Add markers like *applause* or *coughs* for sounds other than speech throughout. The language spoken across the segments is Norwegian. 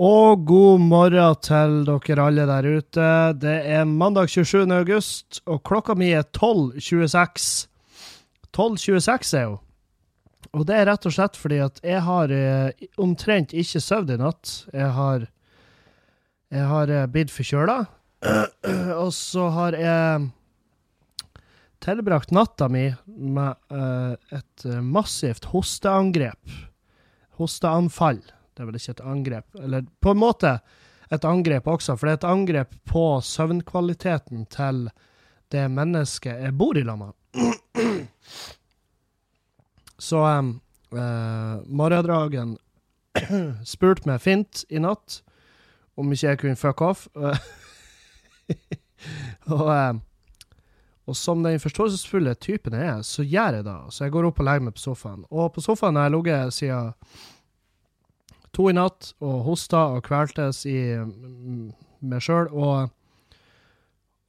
Og god morgen til dere alle der ute. Det er mandag 27. august, og klokka mi er 12.26. 12.26 er jo. Og det er rett og slett fordi at jeg har eh, omtrent ikke sovet i natt. Jeg har Jeg har eh, blitt forkjøla. *clears throat* og så har jeg tilbrakt natta mi med eh, et massivt hosteangrep. Hosteanfall. Det er vel ikke et angrep. Eller på en måte et angrep også, for det er et angrep på søvnkvaliteten til det mennesket jeg bor i lag med. *clears throat* Så um, eh, morgendragen *clears throat* spurte meg fint i natt om ikke jeg kunne fuck off. *laughs* og, um, og som den forståelsesfulle typen jeg er, så gjør jeg det. Så jeg går opp og legger meg på sofaen. Og på sofaen har jeg ligget siden to i natt og hosta og kveltes i meg sjøl. Og,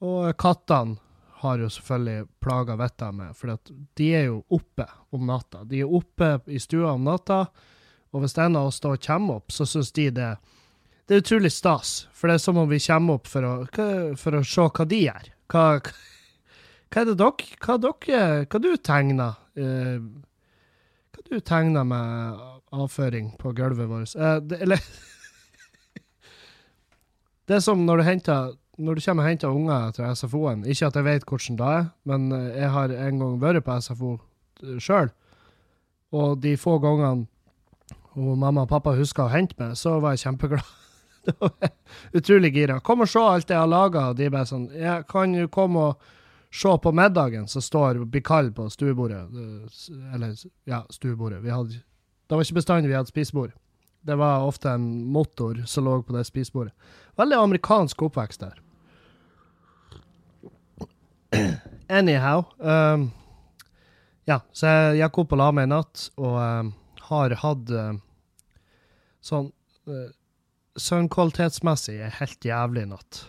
og kattene har jo selvfølgelig plaga vettet av meg, for de er jo oppe om natta. De er oppe i stua om natta, og hvis en av oss da kommer opp, så syns de det det er utrolig stas, for det er som om vi kommer opp for å, for å se hva de gjør. Hva, hva er det dere Hva dere Hva du tegner? Hva du tegner med avføring på gulvet vårt? Eh, det, eller *laughs* Det er som når du henter når du kommer og henter unger til SFO-en, ikke at jeg vet hvordan det er, men eh, jeg har en gang vært på SFO sjøl, og de få gangene og mamma og pappa huska å hente meg, så var jeg kjempeglad. *laughs* Var utrolig gira. Kom og se alt jeg har laga. Og de bare sånn ja, Kan du komme og se på middagen så står Bikal på stuebordet? Eller, ja, stuebordet. Vi hadde, det var ikke bestandig vi hadde spisebord. Det var ofte en motor som lå på det spisebordet. Veldig amerikansk oppvekst der. *clears throat* Anyhow. Um, ja, så jeg gikk opp og la meg i natt, og um, har hatt um, sånn uh, Søvnkvalitetsmessig er helt jævlig i natt.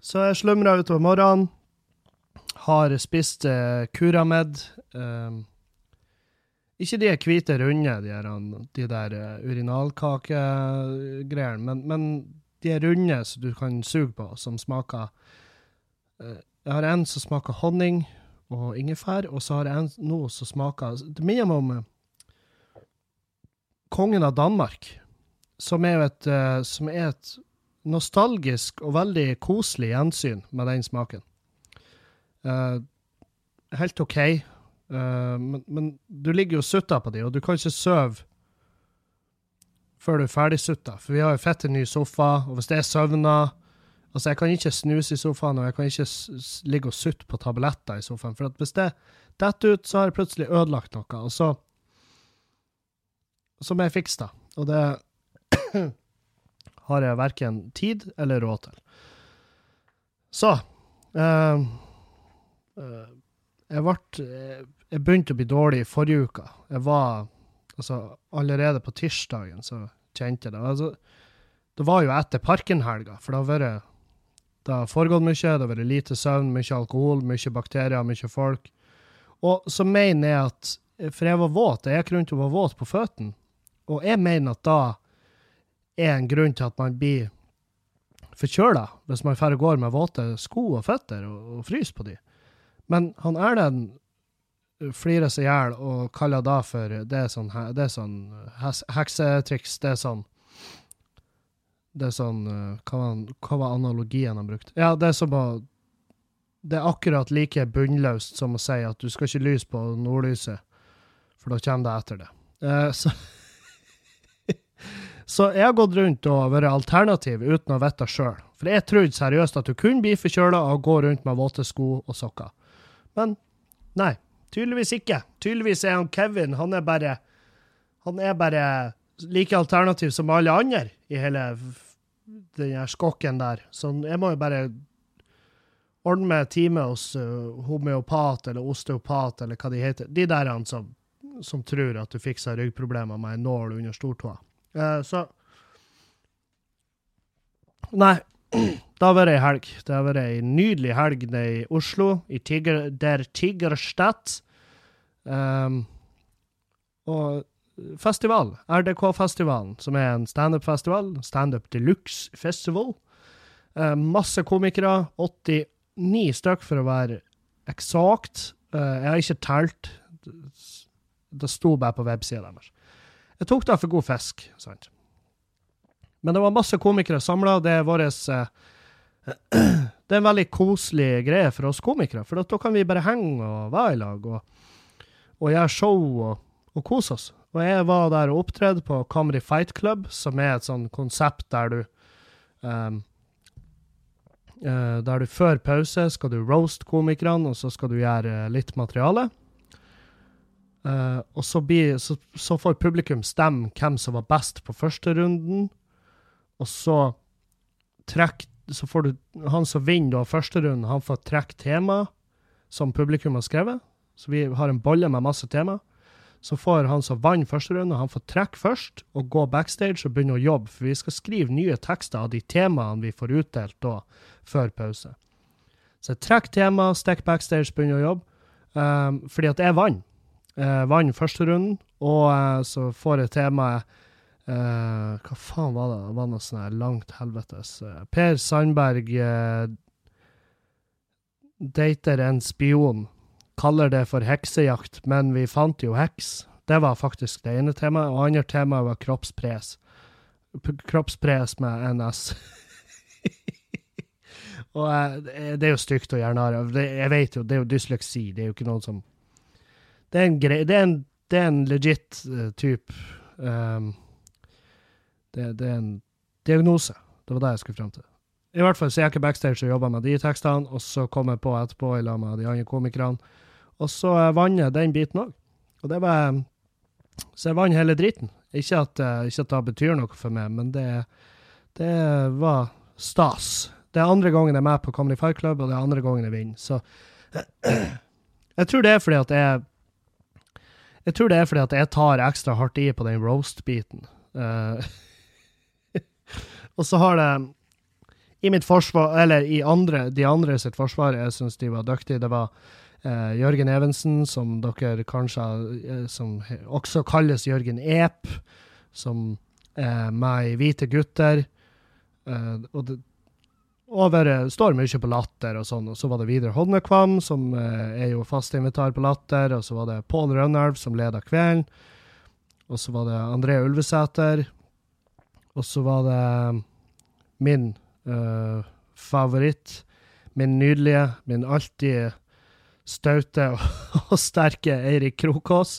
Så jeg slumra utover morgenen. Har spist uh, Curamed. Um, ikke de hvite, runde, de der, de der uh, urinalkakegreiene, men, men de er runde som du kan suge på, som smaker uh, Jeg har en som smaker honning og ingefær, og så har jeg en nå som smaker Det minner meg om uh, Kongen av Danmark, som er jo et, som er et nostalgisk og veldig koselig gjensyn med den smaken. Helt OK. Uh, men, men, du ligger jo sutta på de, og du kan ikke sove før du er ferdig sutta. For vi har jo fett en ny sofa, og hvis det er søvner Altså, jeg kan ikke snuse i sofaen, og jeg kan ikke ligge og sutte på tabletter i sofaen. For hvis det detter ut, så har jeg plutselig ødelagt noe, og så må jeg fikse det. Og det *clears throat* har jeg verken tid eller råd til. Så uh, jeg ble Jeg begynte å bli dårlig i forrige uke. Jeg var Altså, allerede på tirsdagen så kjente jeg det. Altså, det var jo etter Parken-helga, for det har vært Det har foregått mye, det har vært lite søvn, mye alkohol, mye bakterier, mye folk. Og så mener jeg at For jeg var våt, jeg gikk rundt og var våt på føttene. Og jeg mener at da er en grunn til at man blir forkjøla, hvis man drar går med våte sko og føtter og, og fryser på de. Men han Erlend flirer seg i hjel og kaller da for Det er sånn, det er sånn heksetriks. Det er sånn Det er sånn Hva var, hva var analogien han brukte? Ja, det er som å Det er akkurat like bunnløst som å si at du skal ikke lyse på nordlyset, for da kommer det etter det. Eh, så *laughs* Så jeg har gått rundt og vært alternativ uten å vite sjøl. For jeg trodde seriøst at du kunne bli forkjøla og gå rundt med våte sko og sokker. Men nei, tydeligvis ikke. Tydeligvis er han Kevin Han er bare Han er bare like alternativ som alle andre i hele den her skokken der. Så jeg må jo bare ordne meg time hos uh, homeopat eller osteopat eller hva de heter. De der som, som tror at du fikser ryggproblemer med en nål under stortåa. Uh, så Nei. *clears throat* Det har vært ei helg. Det har vært ei nydelig helg nede i Oslo, i Tiger, der Tigerstadt. Um, og festival, RDK-festivalen, som er en standup-festival. Standup Deluxe Festival. Eh, masse komikere. 89 stykk, for å være eksakt. Uh, jeg har ikke telt. Det sto bare på websida deres. Jeg tok det for god fisk, sant. Men det var masse komikere samla. Det er våres eh, Det er en veldig koselig greie for oss komikere, for da kan vi bare henge og være i lag og, og gjøre show og, og kose oss. Og jeg var der og opptredde på Comedy Fight Club, som er et sånn konsept der du um, uh, Der du før pause skal du roast komikerne, og så skal du gjøre litt materiale. Uh, og så, blir, så, så, får publikum stemme hvem som var best på første runden. Og så trekk Så får du Han som vinner førsterunden, første runden, han får trekke tema som publikum har skrevet. Så vi har en bolle med masse tema. Så får han som vant første runde, han får trekke først og gå backstage og begynne å jobbe. For vi skal skrive nye tekster av de temaene vi får utdelt da, før pause. Så trekk tema, stikk backstage, begynne å jobbe. Um, fordi at jeg vant. Uh, vant første runden, og uh, så får jeg temaet uh, Hva faen var det? Det var noe sånn langt helvetes Per Sandberg dater en spion kaller det for heksejakt, men vi fant jo heks. Det var faktisk det ene temaet. Og andre temaet var kroppspres. P kroppspres med NS. *laughs* og det er jo stygt å gjøre narr av. Jeg vet jo, det er jo dysleksi. Det er jo ikke noen som Det er en, grei, det er en, det er en legit uh, type um, det, det, er en diagnose. Det var det jeg skulle frem til. I hvert fall så jeg ikke backstage og jobba med de tekstene, og så kom jeg på etterpå i lag med de andre komikerne og så vant jeg den biten òg. Og det var Så jeg vant hele driten. Ikke at, eh, ikke at, det betyr noe for meg, men det, det var stas. Det er andre gangen jeg er med på Comedy Fight Club, og det er andre gangen jeg vinner. Så *clears throat* jeg tror det er fordi at jeg Jeg tror det er fordi at jeg tar ekstra hardt i på den roast-biten. Uh, *laughs* og så har det I mitt forsvar, eller i andre, de andre sitt forsvar, jeg syns de var dyktige. Det var eh, Jørgen Evensen, som dere kanskje uh, Som også kalles Jørgen Ep, som er meg Hvite gutter. Eh, og det over, står mye på Latter og sånn. Og så var det Vidar Hodnekvam, som er jo fastinvitar på Latter. Og så var det Pål Rønnelv, som leda kvelden. Og så var det André Ulvesæter. Og så var det min favoritt, min nydelige, min alltid staute *laughs* og, sterke Eirik Krokås.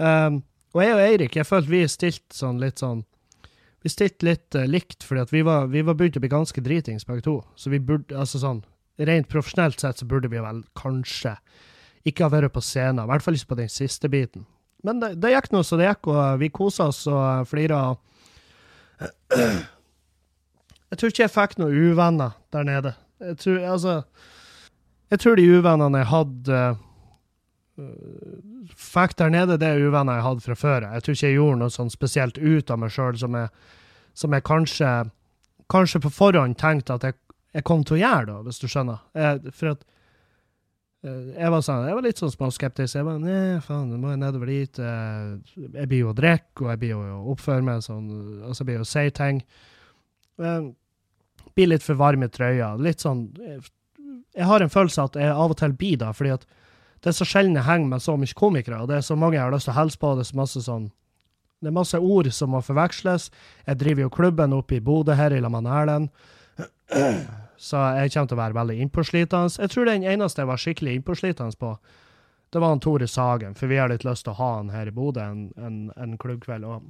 Um, og jeg og Eirik, jeg følte vi stilte sånn litt sånn Vi stilte litt uh, likt, fordi vi var, var begynt å bli ganske dritings begge to. Så vi burde, altså sånn Rent profesjonelt sett så burde vi vel kanskje ikke ha vært på scenen. I hvert fall ikke på den siste biten. Men det, det gikk nå så det gikk, og vi kosa oss og flira. Jeg tror ikke jeg fikk noen uvenner der nede. Jeg tror, altså jeg tror de uvennene jeg hadde uh, Fikk der nede, det er uvenner jeg hadde fra før. Jeg tror ikke jeg gjorde noe sånn spesielt ut av meg sjøl som, som, jeg kanskje, kanskje på forhånd tenkte at jeg, jeg, kom til å gjøre, da, hvis du skjønner. Jeg, for at uh, jeg var, sånn, jeg var litt sånn småskeptisk. Jeg var nei, faen, nå må jeg nedover dit. Jeg blir jo å drikke, og jeg blir jo å oppføre meg sånn, altså jeg blir jo å si ting. Jeg blir litt for varm i trøya. Litt sånn jeg har en følelse at jeg av og til blir det, fordi at det er så sjelden jeg henger med så mye komikere, og det er så mange jeg har lyst til å hilse på. Det er så masse sånn det er masse ord som må forveksles. Jeg driver jo klubben oppe i Bodø her i lag med Erlend. Så jeg kommer til å være veldig innpåslitende. Jeg tror den eneste jeg var skikkelig innpåslitende på, det var han Tore Sagen, for vi har litt lyst til å ha han her i Bodø en, en, en klubbkveld. Og,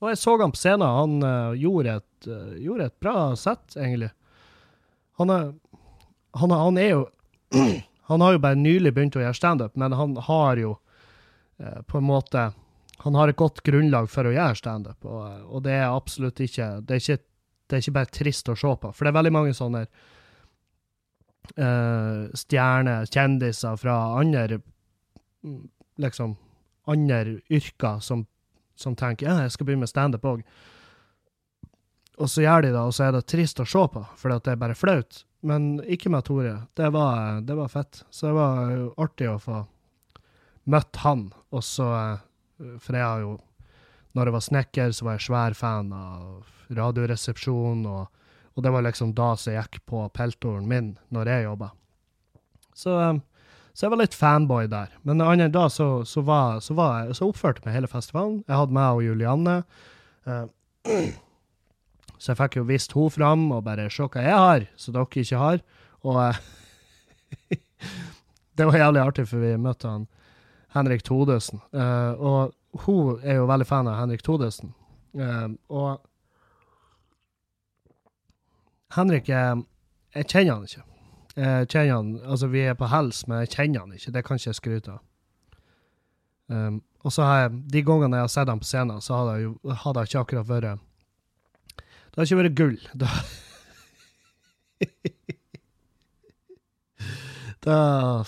og, jeg så han på scenen. Han uh, gjorde, et, uh, gjorde, et, bra sett, egentlig. Han er han, han, er jo *clears throat* Han har jo bare nylig begynt å gjøre standup, men han har jo uh, på en måte Han har et godt grunnlag for å gjøre standup, og, og det er absolutt ikke det er ikke, det er ikke bare trist å se på. For det er veldig mange sånne stjerner, kjendiser fra andre liksom andre yrker som, som tenker ja, jeg skal begynne med standup òg. Og så gjør de det, og så er det trist å se på, for det er bare flaut. Men ikke med Tore. Det var, det var fett. Så det var jo artig å få møtt han. Og så For jeg har jo når jeg var snekker, så var jeg svær fan av Radioresepsjonen, og, og det var liksom da som gikk på peltoren min når jeg jobba. Så, um, så, jeg var litt fanboy der. Men annet da så, så, var, så, var jeg, så oppførte jeg meg hele festivalen. Jeg hadde meg og Julianne. Uh, *clears throat* så jeg fikk jo vist henne fram og bare se hva jeg har, som dere ikke har. Og uh, *laughs* det var jævlig artig, for vi møtte han Henrik Todesen. Uh, og hun er jo veldig fan av Henrik Todesen. Og Henrik Jeg kjenner han ikke. Jeg kjenner han, altså Vi er på hels, men jeg kjenner han ikke. Det kan ikke jeg skryte av. Um, og så har jeg, De gangene jeg har sett han på scenen, så hadde jeg jo hadde jeg ikke akkurat vært Det har ikke vært gull. *laughs* Da, da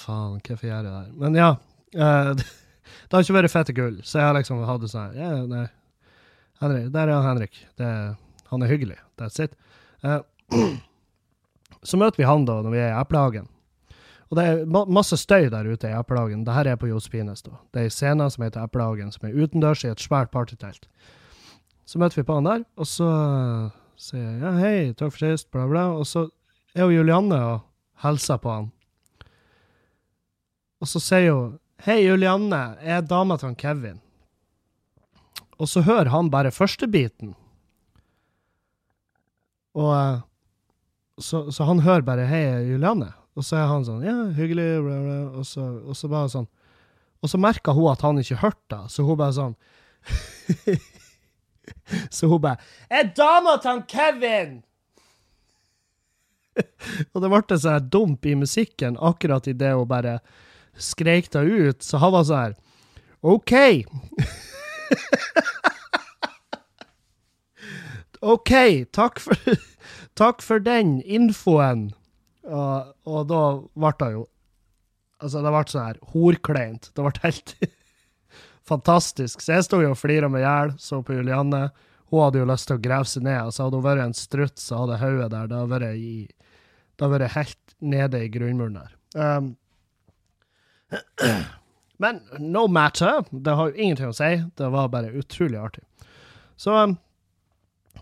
Faen, hvorfor gjør jeg det der? Men ja. Uh, *laughs* det har ikke vært fette gull, så jeg har liksom hatt det sånn ja, nei. Henrik, Der er han Henrik. Det, han er hyggelig. That's it. Uh, *clears throat* så møter vi han da når vi er i Eplehagen. Og det er masse støy der ute i Eplehagen. Dette er på Josefines. da. Det er en scene som heter Eplehagen, som er utendørs i et svært partytelt. Så møter vi på han der, og så sier jeg ja, hei, takk for sist, bla, bla. Og så er jo Julianne og hilser på han. Og så sier hun Hei, Julianne, er dama til han Kevin. Og så hører han bare første biten. Og eh, så, så, han hører bare 'Hei, Julianne', og så er han sånn 'Ja, hyggelig', bla, bla. Og, så, og så bare sånn Og så merker hun at han ikke hørte det, så hun bare sånn *laughs* Så hun bare er dama til Kevin!' *laughs* og det ble sånn dump i musikken akkurat idet hun bare skreik det ut, så han var sånn her OK. *laughs* OK, takk for, takk for den infoen. Og, og da ble det jo Altså, det ble sånn her horkleint. Det ble helt *laughs* fantastisk. Så jeg sto jo og flira med hjel, så på Julianne. Hun hadde jo lyst til å grave seg ned. og så hadde hun vært en strutt så hadde hodet der det hadde vært, i, det hadde vært helt nede i grunnmuren der. Um, *clears throat* men no matter. Det har jo ingenting å si. Det var bare utrolig artig. Så um,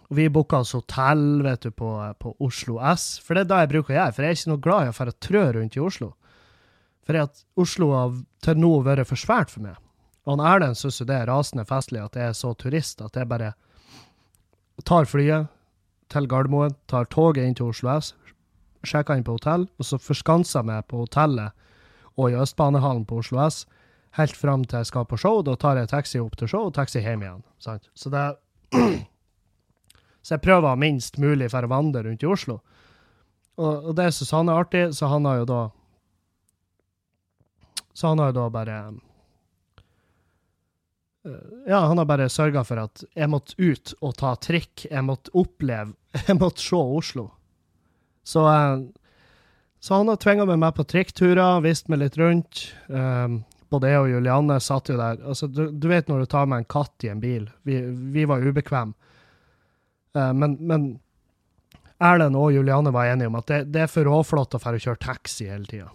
vi booka oss hotell vet du, på, på, Oslo S, for det er det jeg bruker å gjøre. For jeg er ikke noe glad i å dra trø rundt i Oslo. For at Oslo har til nå vært for svært for meg. Og Erlend syns det er rasende festlig at jeg er så turist at jeg bare tar flyet til Gardermoen, tar toget inn til Oslo S, sjekker inn på hotell, og så forskanser jeg meg på hotellet og i Østbanehallen på Oslo S helt fram til jeg skal på show. Da tar jeg taxi opp til show og taxi hjem igjen. Sant? Så, det, *clears throat* så jeg prøver minst mulig for å vandre rundt i Oslo. Og, og det syns han er artig, så han har jo da Så han har jo da bare eh, ja, han har bare sørga for at jeg måtte ut og ta trikk. Jeg måtte oppleve *laughs* Jeg måtte se Oslo. Så uh, så han har tvinga meg med på trikkturer, vist meg litt rundt. Um, både jeg og Julianne satt jo der. Altså, du, du, vet når du tar med en katt i en bil. Vi, vi var ubekvemme. Uh, men, men Erlend og Juliane var enige om at det, det er for råflott å få kjøre taxi hele tida.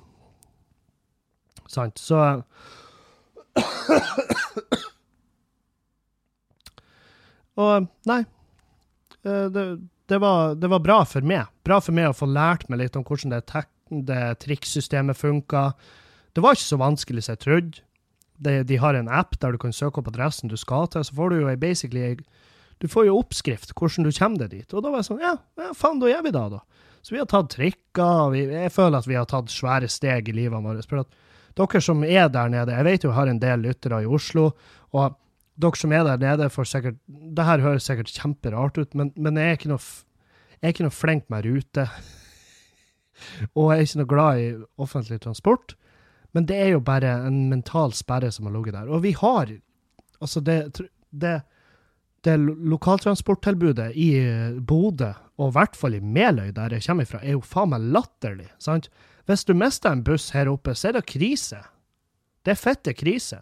Sant? Så *coughs* Og nei. Uh, det, det, var, det, var, bra for meg. Bra for meg å få lært meg litt om hvordan det er det trikksystemet funka. Det var ikke så vanskelig som jeg trodde. De, de, har en app der du kan søke opp adressen du skal til, så får du jo basically Du får jo oppskrift hvordan du kommer deg dit. Og da var jeg sånn Ja, ja faen, da gjør vi det, da. Så vi har tatt trikker. Jeg føler at vi har tatt svære steg i livet vårt. For at dere som er der nede Jeg vet jo jeg har en del lyttere i Oslo. og dere som er der nede, får sikkert Det her høres sikkert kjemperart ut, men, men jeg, er ikke noe, jeg er ikke noe flink med rute. *laughs* Og jeg er ikke noe glad i offentlig transport. Men det er jo bare en mental sperre som har ligget der. Og vi har Altså, det, det, det lokaltransporttilbudet i Bodø, og i hvert fall i Meløy, der jeg kommer fra, er jo faen meg latterlig. sant? Hvis du mister en buss her oppe, så er det krise. Det er fette krise.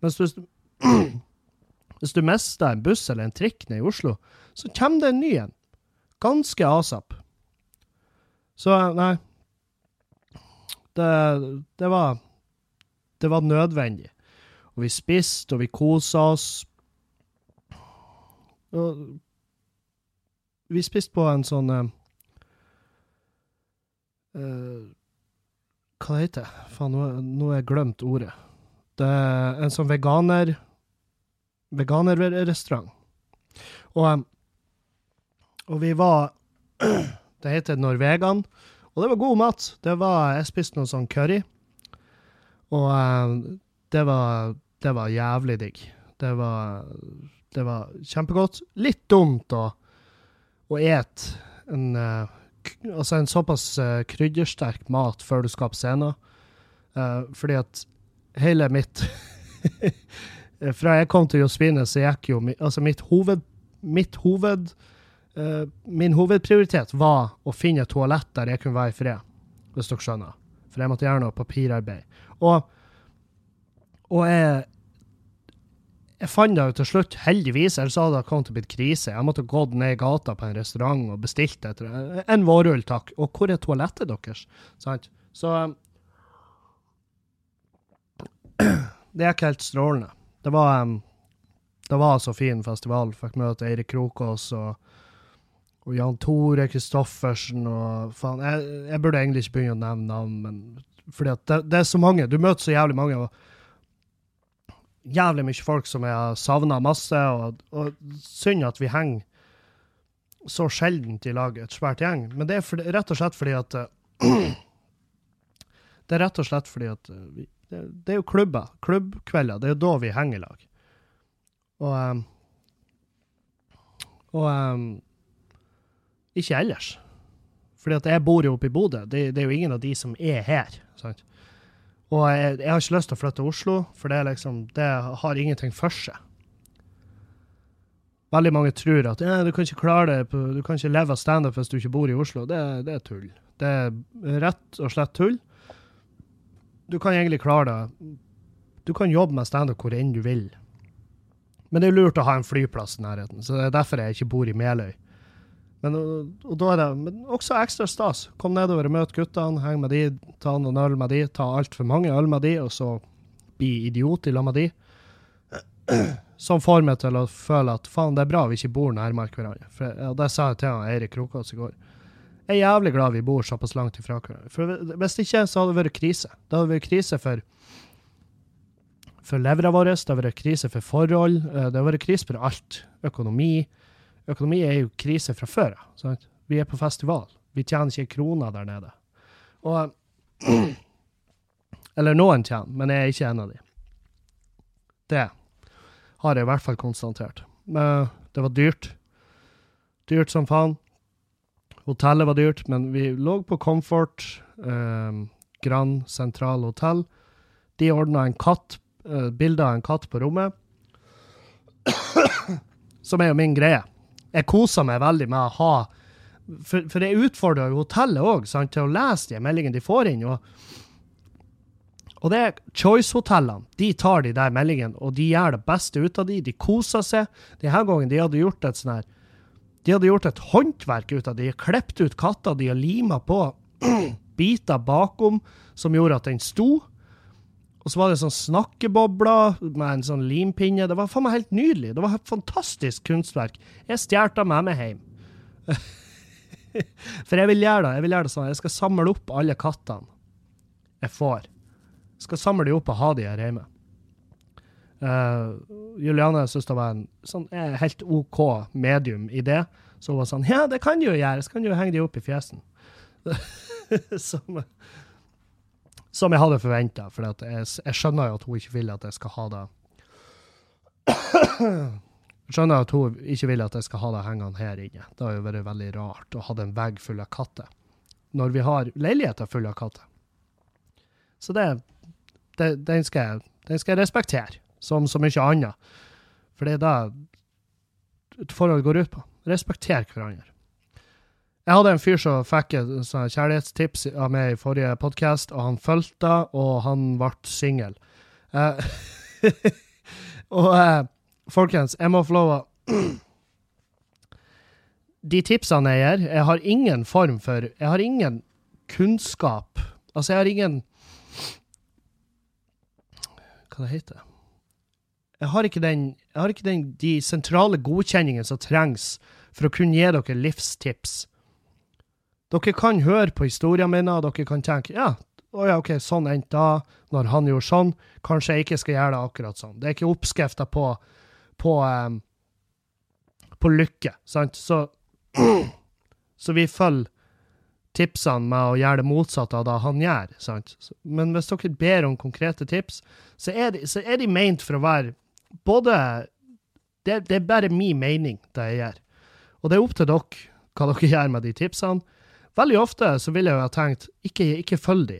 Mens hvis du, *clears throat* hvis du mister en buss eller en trikk ned i Oslo, så kommer det en ny en. Ganske asap. Så nei. Det, det var Det var nødvendig. Og vi spiste, og vi kosa oss. Og vi spiste på en sånn eh, Hva det heter det? Faen, nå har jeg glemt ordet. Det er en sånn veganer veganerrestaurant. Og, eh, og vi var *clears throat* Det heter Norvegan. Og det var god mat. Det var, jeg spiste noe sånn curry. Og det var, det var jævlig digg. Det var, det var kjempegodt. Litt dumt å, å ete en, eh, altså en såpass eh, kryddersterk mat før du skal på scenen. Eh, fordi at hele mitt *laughs* Fra jeg kom til Josvine, så gikk jo altså mitt hoved, mitt hoved Min hovedprioritet var å finne et toalett der jeg kunne være i fred, hvis dere skjønner. For jeg måtte gjøre noe papirarbeid. Og, og jeg jeg fant det jo til slutt, heldigvis, ellers hadde det kommet til å bli krise. Jeg måtte gått ned i gata på en restaurant og bestilt etter en vårrull, takk. Og hvor er toalettet deres? Sant? Så *clears throat* Det gikk helt strålende. Det var, um, det var så fin festival. Fikk møte Eirik Krokås og, og Jan Tore Kristoffersen og faen jeg, jeg burde egentlig ikke begynne å nevne navn, men fordi det, det er så mange. Du møter så jævlig mange. og jævlig mye folk som jeg har savna masse, og, og synd at vi henger så sjeldent i lag, et svært gjeng. Men det er for, rett og slett fordi at eh, *clears throat* Det er rett og slett fordi at eh, vi, det, det er jo klubber, klubbkvelder. Det er jo da vi henger i lag. Og eh, Og ikke ellers. Fordi at jeg bor jo oppe i Bodø. Det, det er jo ingen av de som er her. sant? Og jeg, jeg har ikke lyst til å flytte til Oslo, for det, liksom, det har ingenting for seg. Veldig mange tror at du kan ikke klare det, på, du kan ikke leve av standup hvis du ikke bor i Oslo. Det, det er tull. Det er rett og slett tull. Du kan egentlig klare det. Du kan jobbe med standup hvor enn du vil. Men det er lurt å ha en flyplass i nærheten, så det er derfor jeg ikke bor i Meløy. Men, og, og da er det men også ekstra stas. Kom nedover og møt guttene, heng med de, ta noen øl med de, ta altfor mange øl med de, og så bli idiot i lag med de. *clears throat* Som får meg til å føle at faen, det er bra vi ikke bor nærmere hverandre. For, og det sa jeg til han Eirik Krokås i går. Jeg er jævlig glad vi bor såpass langt ifra hverandre. For hvis ikke, så hadde det vært krise. Det hadde vært krise for for levra vår, det har vært krise for forhold, eh, det har vært krise for alt. Økonomi. Økonomi er jo krise fra før av. Vi er på festival. Vi tjener ikke kroner der nede. Og *clears throat* Eller noen tjener, men jeg er ikke en av de. Det har jeg i hvert fall konstatert. Men det var dyrt. Dyrt som faen. Hotellet var dyrt, men vi lå på Comfort, eh, Grand Central Hotell. De ordna en katt, eh, bilde av en katt på rommet. *clears throat* Som er jo min greie. Jeg koser meg veldig med å ha For, for jeg utfordrer hotellet òg til å lese de meldingene de får inn. og og det er Choice-hotellene. De tar de der meldingene, og de gjør det beste ut av de. De koser seg. Denne gangen de hadde gjort et sånn her De hadde gjort et håndverk ut av det. De har klippet ut katter, de har lima på *clears throat* biter bakom som gjorde at den sto. Og så var det sånn snakkebobler med en sånn limpinne. Det var faen meg helt nydelig. Det var et fantastisk kunstverk. Jeg stjal det med meg hjem. *laughs* For jeg vil gjøre det. Jeg vil gjøre det sånn. Jeg skal samle opp alle kattene jeg får. Jeg skal samle dem opp og ha dem her hjemme. Uh, Juliane syntes det var en sånn eh, helt OK medium i det. Så hun var sånn Ja, det kan du jo gjøre. Så kan du jo henge dem opp i fjesen. *laughs* som, som jeg hadde forventa, for jeg, jeg skjønner jo at hun ikke vil at jeg skal ha det Jeg skjønner at hun ikke vil at jeg skal ha det hengende her inne. Det har jo vært veldig rart å ha en vegg full av katter, når vi har leiligheter fulle av katter. Så det, det den, skal jeg, den skal jeg respektere, som så mye annet. For det er det et forhold går ut på. Respektere hverandre. Jeg hadde en fyr som fikk et sånn kjærlighetstips av meg i forrige podkast, og han fulgte og han ble singel. Uh, *laughs* og uh, folkens, jeg må få lov å *clears throat* De tipsene jeg gir, jeg har ingen form for Jeg har ingen kunnskap. Altså, jeg har ingen Hva det heter Jeg har ikke, den, jeg har ikke den, de sentrale godkjenningene som trengs for å kunne gi dere livstips. Dere kan høre på historien mine, og dere kan tenke ja, å ja, OK, sånn endte da, når han gjorde sånn. Kanskje jeg ikke skal gjøre det akkurat sånn. Det er ikke oppskrifta på, på, um, på lykke, sant? Så, *clears throat* så vi følger tipsene med å gjøre det motsatte av det han gjør. sant? Men hvis dere ber om konkrete tips, så er de, så er de ment for å være både det, det, er bare min mening, det jeg gjør. Og det er opp til dere hva dere gjør med de tipsene. Veldig ofte så ville jeg jo ha tenkt ikke, ikke følg de.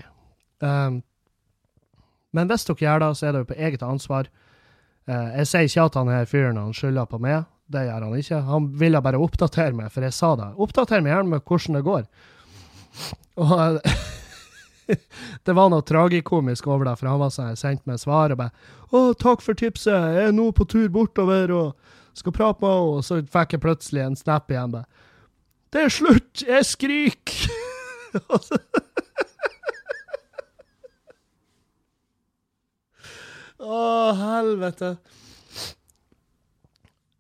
Um, men hvis dere gjør det, så er det jo på eget ansvar. Uh, jeg sier ikke at han her fyren han skylder på meg. Det gjør han ikke. Han ville bare oppdatere meg, for jeg sa det. Oppdater meg gjerne med hvordan det går. Og *laughs* det var noe tragikomisk over det, for han var sånn, sendte meg svar og bare 'Å, takk for tipset, jeg er nå på tur bortover og skal prate med henne', og så fikk jeg plutselig en snap igjen. bare 'Det er slutt, jeg skriker'. Å, helvete.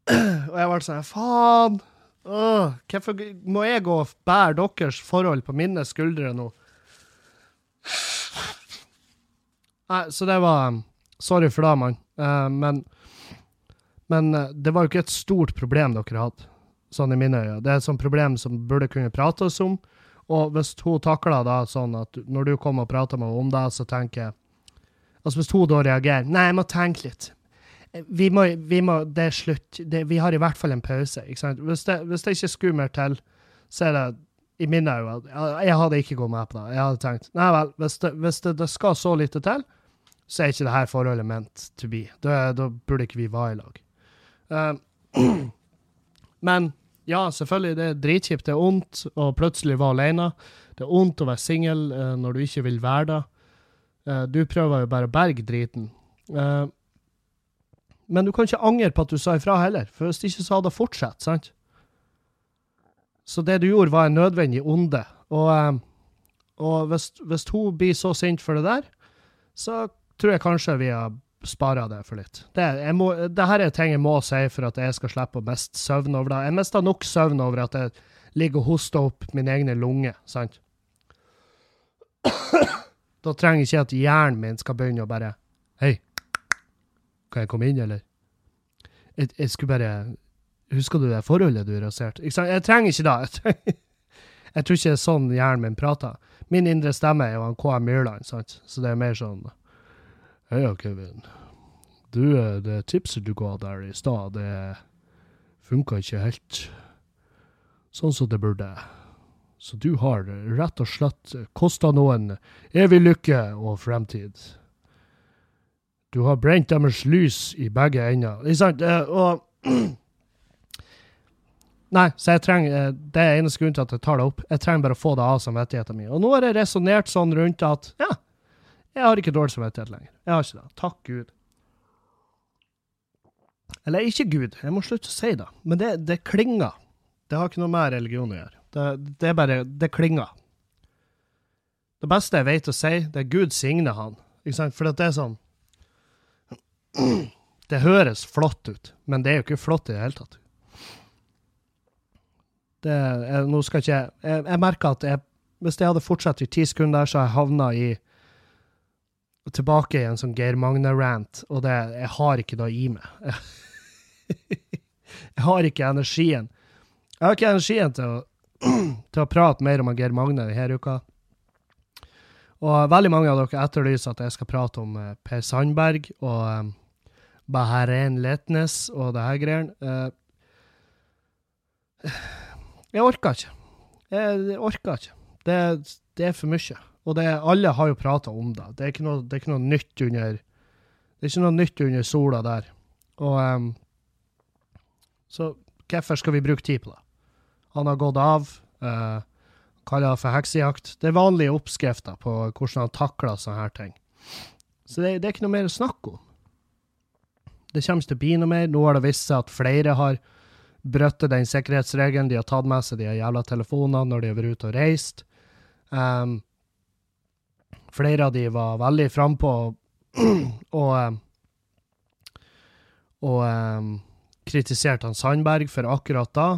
Og jeg ble sånn Faen! Åh, hvorfor må jeg gå og bære deres forhold på mine skuldre nå? Nei, så det var um, Sorry for det, mann. Uh, men men uh, det var jo ikke et stort problem dere hadde, sånn i mine øyne. Det er et sånt problem som burde kunne prates om. Og hvis hun takler det sånn at når du kommer og prater med henne om det, så tenker jeg Altså hvis hun da reagerer Nei, jeg må tenke litt vi må, vi må, Det er slutt. Det, vi har i hvert fall en pause. ikke sant? Hvis det, hvis det ikke skulle mer til, så er det i mine øyne Jeg hadde ikke gått med på det. Jeg hadde tenkt nei vel, hvis det, hvis det, det skal så lite til, så er ikke det her forholdet ment to be. Da, da burde ikke vi være i lag. Uh, *clears throat* men ja, selvfølgelig, det er dritkjipt. Det er vondt å plutselig være alene. Det er vondt å være singel uh, når du ikke vil være det. Uh, du prøver jo bare å berge driten. Uh, men du kan ikke angre på at du sa ifra heller, for hvis ikke så hadde det fortsatt, sant? Så det du gjorde, var en nødvendig onde. Og, eh, og hvis, hvis, hun blir så sint for det der, så tror jeg kanskje vi har spara det for litt. Det, må, det, er ting jeg må si for at jeg skal slippe å miste søvn over det. Jeg mister nok søvn over at jeg ligger og hoster opp min egne lunger, sant? Da trenger jeg ikke at hjernen min skal begynne å bare Hei, kan jeg komme inn, eller? Jeg, jeg skulle bare Husker du det forholdet du raserte? Jeg trenger ikke det. Jeg tror ikke det er sånn hjernen min prater. Min indre stemme er jo han KM Myrland, sant? så det er mer sånn Heia, Kevin. Du, eh, det tipset du ga der i stad, det funka ikke helt sånn som det burde. Så du har rett og slett kosta noen evig lykke og fremtid. Du har brent deres lys i begge ender. Ikke sant? Eh, og *clears throat* Nei, så jeg trenger, eh, det er eneste grunnen til at jeg tar det opp. Jeg trenger bare å få det av samvittigheten min. Og nå har jeg resonnert sånn rundt at ja, jeg har ikke dårlig samvittighet lenger. Jeg har ikke det. Takk Gud. Eller ikke Gud, jeg må slutte å si det. Men det, det klinger. Det har ikke noe med religion å gjøre. Det, det er bare Det klinger. Det beste jeg vet å si, det er Gud signe han. Ikke sant? For det er sånn *clears throat* Det høres flott ut, men det er jo ikke flott i det hele tatt. Det, jeg, nå skal ikke jeg Jeg, jeg merker at jeg, hvis jeg hadde fortsatt i ti sekunder, så har jeg havna i Tilbake i en sånn Geir Magne-rant, og det, jeg har ikke det i meg. *laughs* jeg har ikke energien. Jeg har ikke energien til å, *clears throat* til å prate mer om Geir Magne denne uka. Og veldig mange av dere etterlyser at jeg skal prate om uh, Per Sandberg og um, Baharen Letnes og det her greiene. Uh, *sighs* jeg orker ikke. Jeg, orker ikke. Det, det, er for mye. Og det, alle har jo prata om det. Det er, ikke noe, det er ikke noe nytt under Det er ikke noe nytt under sola der. Og um, Så hvorfor skal vi bruke tid på det? Han har gått av. Uh, kaller det for heksejakt. Det er vanlige oppskrifter på hvordan han takler sånne her ting. Så det, det er ikke noe mer å snakke om. Det kommer ikke til å bli noe mer. Nå har det vist seg at flere har brutt den sikkerhetsregelen. De har tatt med seg de jævla telefonene når de har vært ute og reist. Um, flere av de var veldig frampå og, og um, kritiserte han Sandberg for akkurat da.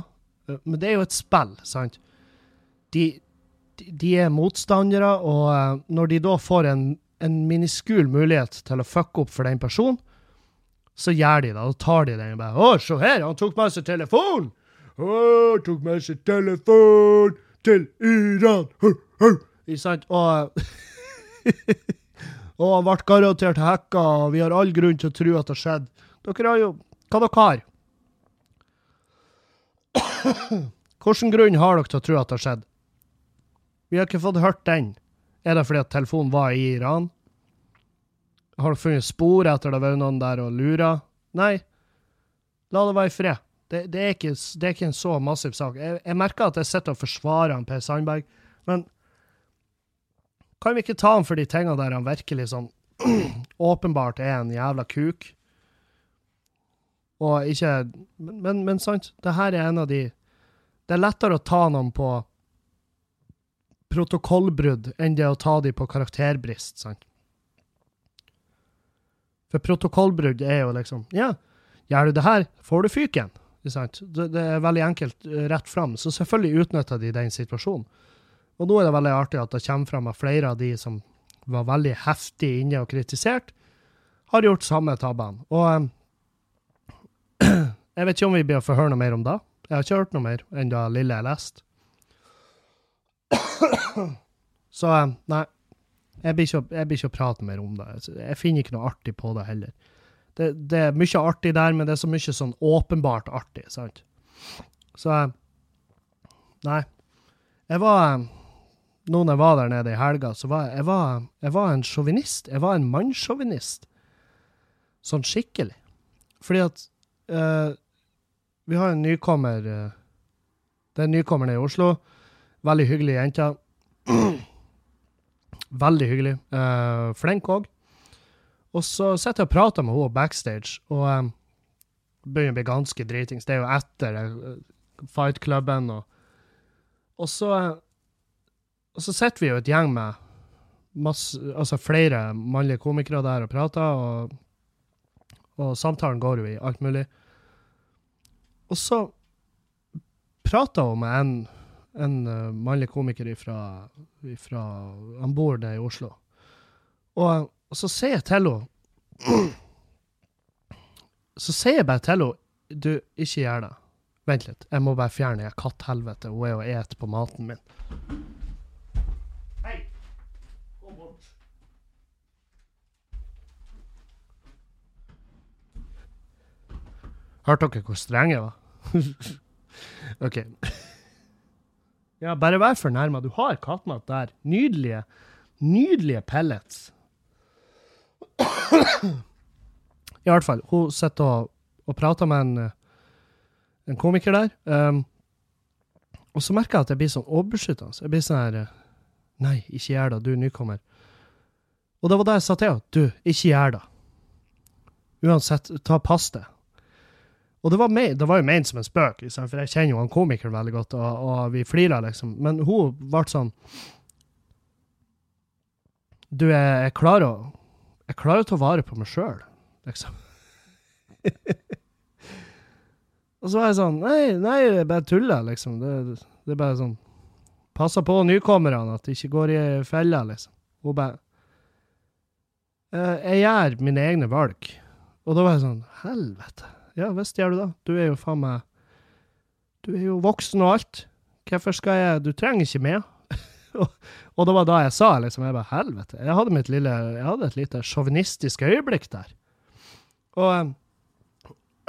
Men det er jo et spill, sant? De, de, de er motstandere, og eh, når de da får en, en miniskul mulighet til å fucke opp for den personen, så gjør de det. Da tar de den og bare 'Å, se her, han tok med seg telefon!' 'Å, tok med seg telefon til Iran!' Ikke sant? Og *laughs* Og han ble garantert hacka, og vi har all grunn til å tro at det har skjedd. Dere har jo Hva dere har? Hvilken grunn har dere til å tro at det har skjedd? Vi har ikke fått hørt den. Er det fordi at telefonen var i Iran? Har dere funnet spor etter det vært noen der og lura? Nei. La det være i fred. Det, det, er ikke, det er ikke en så massiv sak. Jeg, jeg merker at jeg sitter og forsvarer Per Sandberg, men kan vi ikke ta han for de tingene der han virkelig sånn *clears throat* åpenbart er en jævla kuk? Og ikke Men, men, men sant, det her er en av de Det er lettere å ta noen på protokollbrudd enn det å ta dem på karakterbrist, sant? For protokollbrudd er jo liksom Ja, gjør du det her, får du fyken. Det, det er veldig enkelt rett fram. Så selvfølgelig utnytter de den situasjonen. Og nå er det veldig artig at det kommer fram at flere av de som var veldig heftig inne og kritisert, har gjort samme tabbene. Og eh, *clears throat* jeg vet ikke om vi blir å få høre noe mer om det. Jeg har ikke hørt noe mer enn det lille jeg leste. *clears throat* Så eh, nei. Jeg blir, ikke, jeg blir ikke å prate mer om det. Jeg finner ikke noe artig på det heller. Det, det er mye artig der, men det er så mye sånn åpenbart artig, sant? Så eh, Nei. Jeg var Nå når jeg var der nede i helga, så var jeg, jeg, var, jeg var en sjåvinist. Jeg var en mannssjåvinist. Sånn skikkelig. Fordi at uh, Vi har en nykommer uh, Det er en nykommer nede i Oslo. Veldig hyggelig jente. *clears throat* Veldig hyggelig. Uh, flink òg. Og så sitter jeg og prater med henne backstage, og um, begynner å bli ganske dritings. Det er jo etter uh, fight-klubben, og, og så Og så sitter vi jo et gjeng med masse, altså flere mannlige komikere der og prater, og, og samtalen går jo i alt mulig. Og så prater hun med en, en uh, mannlig komiker ifra, ifra Han bor nede i Oslo. Og og så sier jeg til henne *clears throat* Så sier jeg bare til henne Du, ikke gjør det. Vent litt, jeg må bare fjerne det katthelvetet. Hun er og et på maten min. Hei! Gå bort. Hørte dere hvor streng jeg var? *laughs* OK. Ja, bare vær fornærma. Du har kattemat der. Nydelige, nydelige pellets. I hvert fall, hun sitter og, og prater med en, en komiker der. Um, og så merker jeg at jeg blir sånn overbeskyttende. Jeg blir sånn her Nei, ikke gjør det, du er nykommer. Og det var da jeg sa til henne. Du, ikke gjør det. Uansett, ta pass det. Og det var, me det var jo ment som en spøk, liksom, for jeg kjenner jo han komikeren veldig godt, og, og vi flirer, liksom. Men hun ble sånn Du, jeg, jeg klarer å jeg klarer å ta vare på meg sjøl, liksom. *laughs* og så var jeg sånn Nei, nei, jeg bare tuller, liksom. Det, det er bare sånn Passer på nykommerne, at de ikke går i fella, liksom. Hun bare Jeg gjør mine egne valg. Og da var jeg sånn Helvete. Ja visst gjør du det. Du er jo faen meg Du er jo voksen og alt. Hvorfor skal jeg Du trenger ikke meg. *laughs* Og det var da jeg sa liksom, jeg bare, helvete. Jeg hadde, mitt lille, jeg hadde et lite sjåvinistisk øyeblikk der. Og,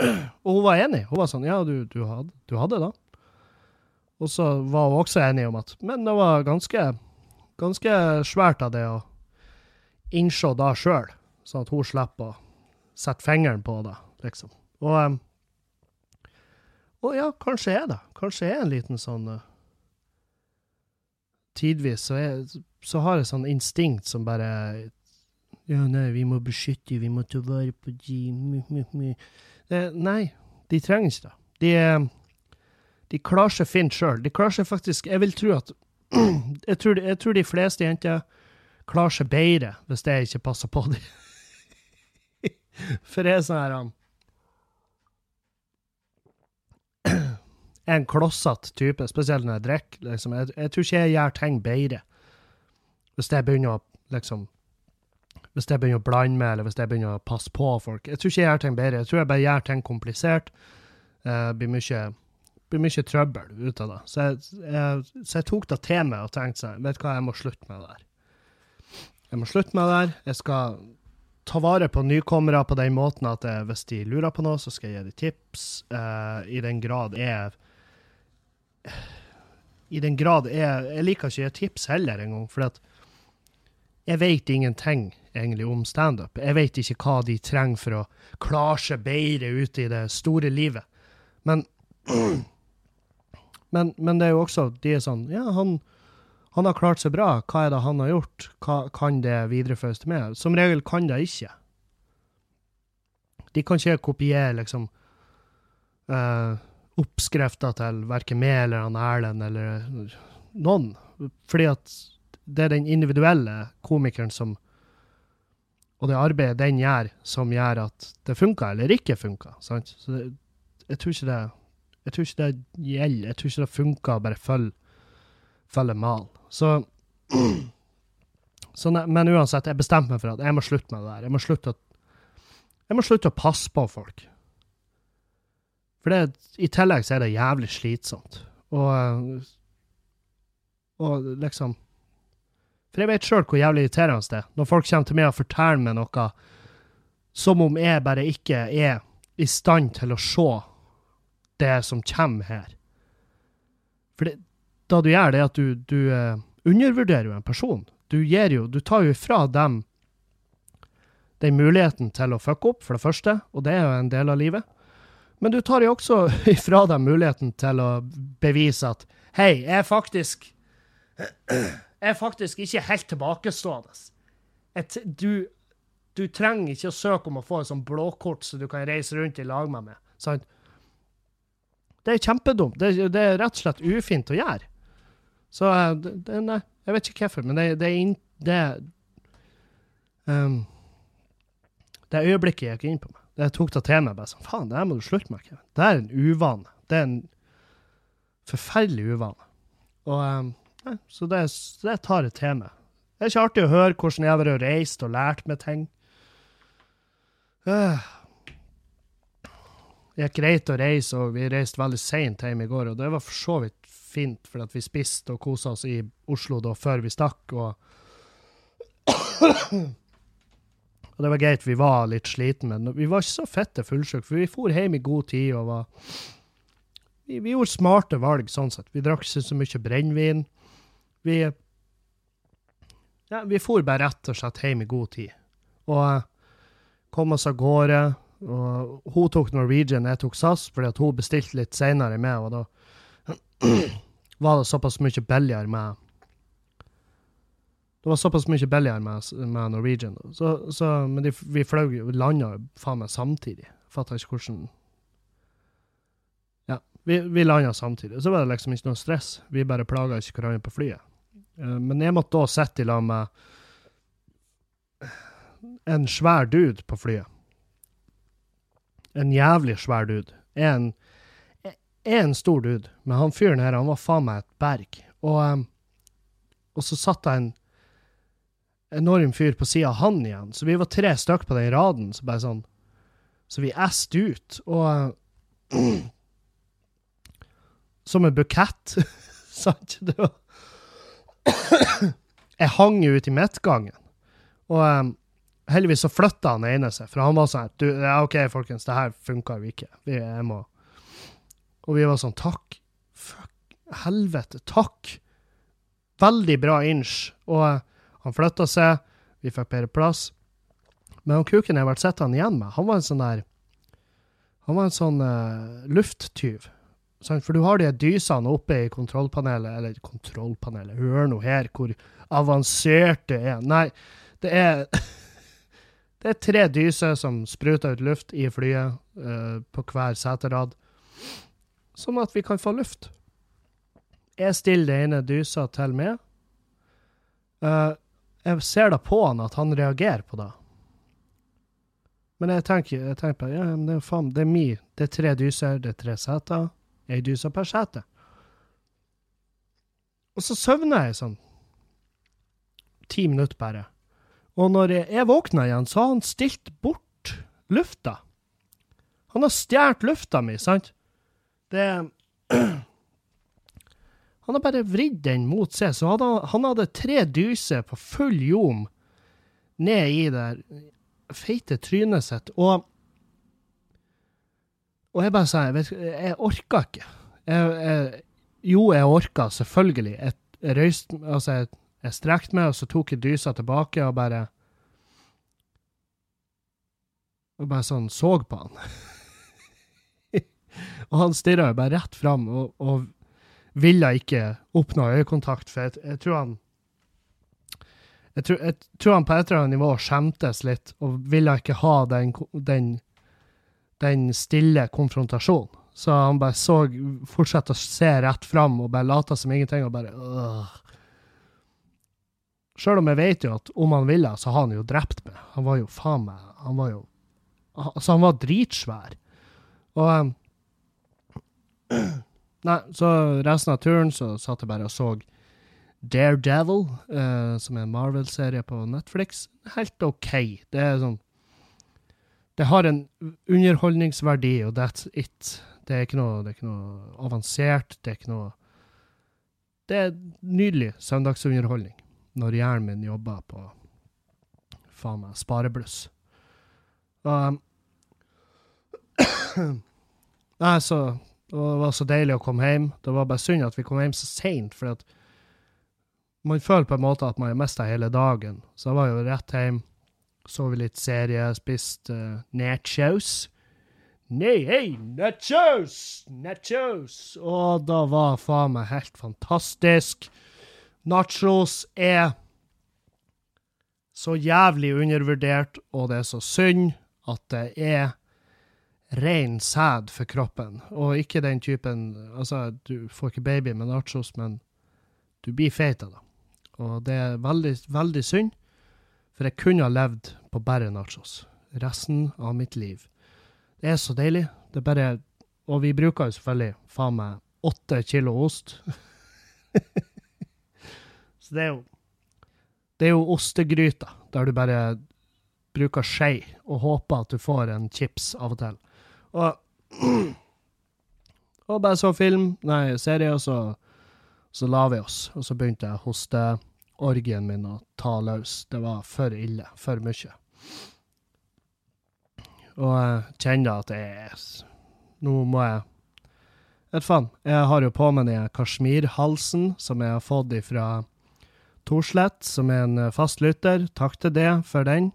*clears throat* og hun var enig. Hun var sånn, ja, du, du, hadde, du hadde da. Og så var hun også enig om at Men det var ganske, ganske svært av det å innse da sjøl, sånn at hun slipper å sette fingeren på det, liksom. Og, og ja, kanskje er det. Kanskje er en liten sånn tidvis så, er, så har jeg sånn instinkt som bare Ja, nei, vi må beskytte, vi må ta vare på de Nei, de trenger ikke det. De, de klarer seg fint sjøl. De klarer seg faktisk Jeg vil tro at *clears throat* jeg tror, jeg tror de fleste jenter klarer seg bedre hvis det ikke passer på dem. *laughs* For det er sånn her en klossete type, spesielt når jeg drikker. Liksom. Jeg, jeg, tror ikke jeg gjør ting bedre hvis jeg begynner å liksom Hvis jeg begynner å blande meg, eller hvis jeg begynner å passe på folk. Jeg tror ikke jeg gjør ting bedre. Jeg tror jeg bare gjør ting komplisert. Uh, blir mye blir mye trøbbel ut av det. Så jeg, jeg, så jeg tok det til meg og tenkte seg, vet du hva, jeg må slutte med det der. Jeg må slutte med det der. Jeg skal ta vare på nykommere på den måten at jeg, hvis de lurer på noe, så skal jeg gi dem tips. Uh, I den grad jeg I den grad jeg Jeg liker ikke tips heller engang, for at jeg vet ingenting egentlig om standup. Jeg vet ikke hva de trenger for å klare seg bedre ute i det store livet. Men, *clears throat* men, men det er jo også De er sånn Ja, han, han har klart seg bra. Hva er det han har gjort? Hva, kan det videreføres til meg? Som regel kan det ikke. De kan ikke kopiere liksom uh, oppskrifter til verken meg eller han Erlend eller noen. Fordi at det er den individuelle komikeren som Og det arbeidet den gjør, som gjør at det funker eller ikke funker. Så det, jeg tror ikke det jeg tror ikke det gjelder. Jeg tror ikke det funker å bare følge, følge mal. Så, så Men uansett, jeg bestemte meg for at jeg må slutte med det der. Jeg må slutte jeg må slutte å passe på folk. For det, i tillegg så er det jævlig slitsomt. Og, og liksom For jeg vet sjøl hvor jævlig irriterende det er når folk kommer til meg og forteller meg noe som om jeg bare ikke er i stand til å se det som kommer her. For det, da du gjør det, at du, du uh, undervurderer jo en person. Du, gir jo, du tar jo ifra dem den muligheten til å fucke opp, for det første, og det er jo en del av livet. Men du tar jo også *laughs* ifra dem muligheten til å bevise at hei, jeg er faktisk *clears throat* Jeg er faktisk ikke helt tilbakestående. Et, du, du, trenger ikke å søke om å få en sånn blåkort så du kan reise rundt i lag med meg. Sant? Det er kjempedumt. Det, det, er rett og slett ufint å gjøre. Så eh, det, nei, jeg vet ikke hvorfor, men det, det er in, det, um, det øyeblikket jeg gikk inn på meg, det tok det til meg. bare sånn, Faen, det her må du slutte med. Kevin. Det er en uvane. Det er en forferdelig uvane. Og um, nei, Så det, det tar jeg til meg. Det er ikke artig å høre hvordan jeg har reist og lært meg ting. Uh, det gikk greit å reise, og vi reiste veldig seint hjem i går. Og det var for så vidt fint, for at vi spiste og kosa oss i Oslo da før vi stakk. Og, og det var greit, vi var litt sliten, men vi var ikke så fette fullsjuke, for vi for hjem i god tid og var vi, vi, gjorde smarte valg, sånn sett. Vi drakk ikke så mye brennevin. Vi ja, vi for bare rett og slett hjem i god tid. Og kom oss av gårde. Og hun tok Norwegian, jeg tok SAS, fordi at hun bestilte litt seinere med, og da *clears throat* var det såpass mye billigere med Det var såpass mye billigere med, med Norwegian. Så, så, men de, vi fløy jo landa faen meg samtidig. Fatter ikke hvordan Ja, vi, vi landa samtidig. Så var det liksom ikke noe stress. Vi bare plaga ikke hverandre på flyet. Uh, men jeg måtte da sitte i lag med en svær dude på flyet en jævlig svær dude. En, en stor dude, men han fyren her, han var faen meg et berg. Og, um, og så satt jeg en enorm fyr på sida av han igjen, så vi var tre stykker på den raden, så bare sånn Så vi æste ut, og uh, *clears throat* Som en bukett, *laughs* sant? Det var *coughs* Jeg hang jo ute i midtgangen, og um, heldigvis så flytta han ene seg, for han var sånn du, ja, OK, folkens, det her funker jo ikke. Vi, jeg må Og vi var sånn Takk. Fuck. Helvete. Takk. Veldig bra inch. Og han flytta seg. Vi fikk bedre plass. Men han kuken jeg ble sittende igjen med, han var en sånn der Han var en sånn uh, lufttyv. For du har de dysene oppe i kontrollpanelet, eller kontrollpanelet, hør nå her hvor avansert det er. Nei, det er *laughs* Det er tre dyser som spruter ut luft i flyet uh, på hver seterad, sånn at vi kan få luft. Jeg stiller det ene dysa til meg. Uh, jeg ser da på han at han reagerer på det. Men jeg tenker, jeg tenker ja, men det er faen, det er mi. Det er tre dyser, det er tre seter. ei dyse per sete. Og så søvner jeg sånn ti minutter bare. Og når jeg, jeg våkna igjen, så har han stilt bort lufta. Han har stjålet lufta mi, sant? Det *clears throat* Han har bare vridd den mot seg, så hadde han, hadde tre dyser på full ljom ned i det feite trynet sitt, og Og jeg bare sa jeg, jeg orka ikke. Jeg, jeg, jo, jeg orka, selvfølgelig. Jeg, jeg røyste Altså, jeg, jeg strekte meg, og så tok jeg dysa tilbake og bare Og bare sånn så på han. *laughs* og han stirra jo bare rett fram og, og ville ikke oppnå øyekontakt, for jeg, jeg tror han jeg tror, jeg tror, han på et eller annet nivå skjemtes litt og ville ikke ha den, den, den stille konfrontasjonen. Så han bare så fortsatte å se rett fram og bare lata som ingenting og bare øh. Sjøl om jeg vet jo at om han ville, så har han jo drept meg. Han var jo faen meg Han var jo Altså, han var dritsvær. Og um, Nei, så resten av turen så satt jeg bare og så Daredevil, uh, som er en Marvel-serie på Netflix. Helt OK. Det er sånn Det har en underholdningsverdi, og that's it. Det er ikke noe, det er ikke noe avansert. Det er ikke noe Det er nydelig søndagsunderholdning når hjernen min jobber på faen meg sparebluss. Og *coughs* Nei, så Det var så deilig å komme hjem. Det var bare synd at vi kom hjem så seint, for man føler på en måte at man har mista hele dagen. Så jeg var jo rett hjem, så vi litt serie, spiste uh, nachos. Nei, hei, nachos! Nachos! Og da var faen meg helt fantastisk. Nachos er så jævlig undervurdert, og det er så synd at det er ren sæd for kroppen, og ikke den typen Altså, du får ikke baby med nachos, men du blir feit av det. Og det er veldig, veldig synd, for jeg kunne ha levd på bare nachos resten av mitt liv. Det er så deilig. Det er bare Og vi bruker jo selvfølgelig faen meg åtte kilo ost. *laughs* så det er jo Det er jo ostegryta, der du bare bruker skje og håper at du får en chips av og til. Og, *clears throat* og bare så film, nei, serie, og så, så la vi oss. Og så begynte jeg hosteorgien min å ta løs. Det var for ille. For mye. Og jeg kjenner at jeg Nå må jeg Vet faen. Jeg har jo på meg den kasjmirhalsen som jeg har fått ifra Torslett, som er en fast lytter. Takk til det for den.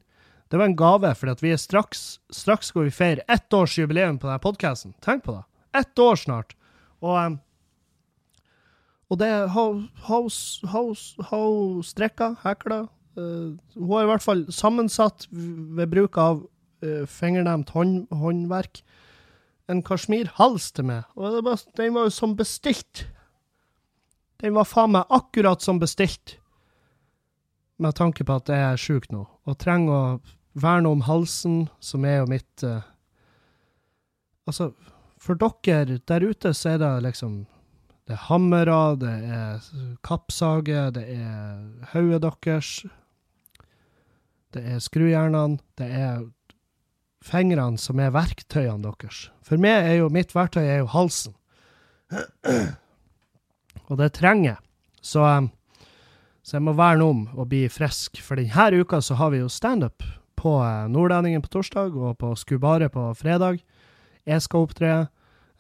Det var en gave, for vi er straks straks skal vi feire ett års jubileum på denne podkasten. Tenk på det. Ett år snart. Og, og det Hun strekka, hekla Hun har i hvert fall sammensatt ved bruk av uh, fingernemt hånd, håndverk en kasjmirhals til meg. Og var, den var jo som bestilt. Den var faen meg akkurat som bestilt med tanke på at jeg er sjuk nå, og trenger å verne om halsen, som er jo mitt uh, Altså, for dere der ute så er det liksom Det er hammere, det er kappsage, det er hodet deres, det er skrujernene, det er fingrene som er verktøyene deres. For meg er jo mitt verktøy er jo halsen. Og det trenger jeg. Så, eh, så jeg må verne om å bli frisk. For denne uka så har vi jo standup på eh, Nordlendingen på torsdag og på Skubare på fredag. Jeg skal opptre.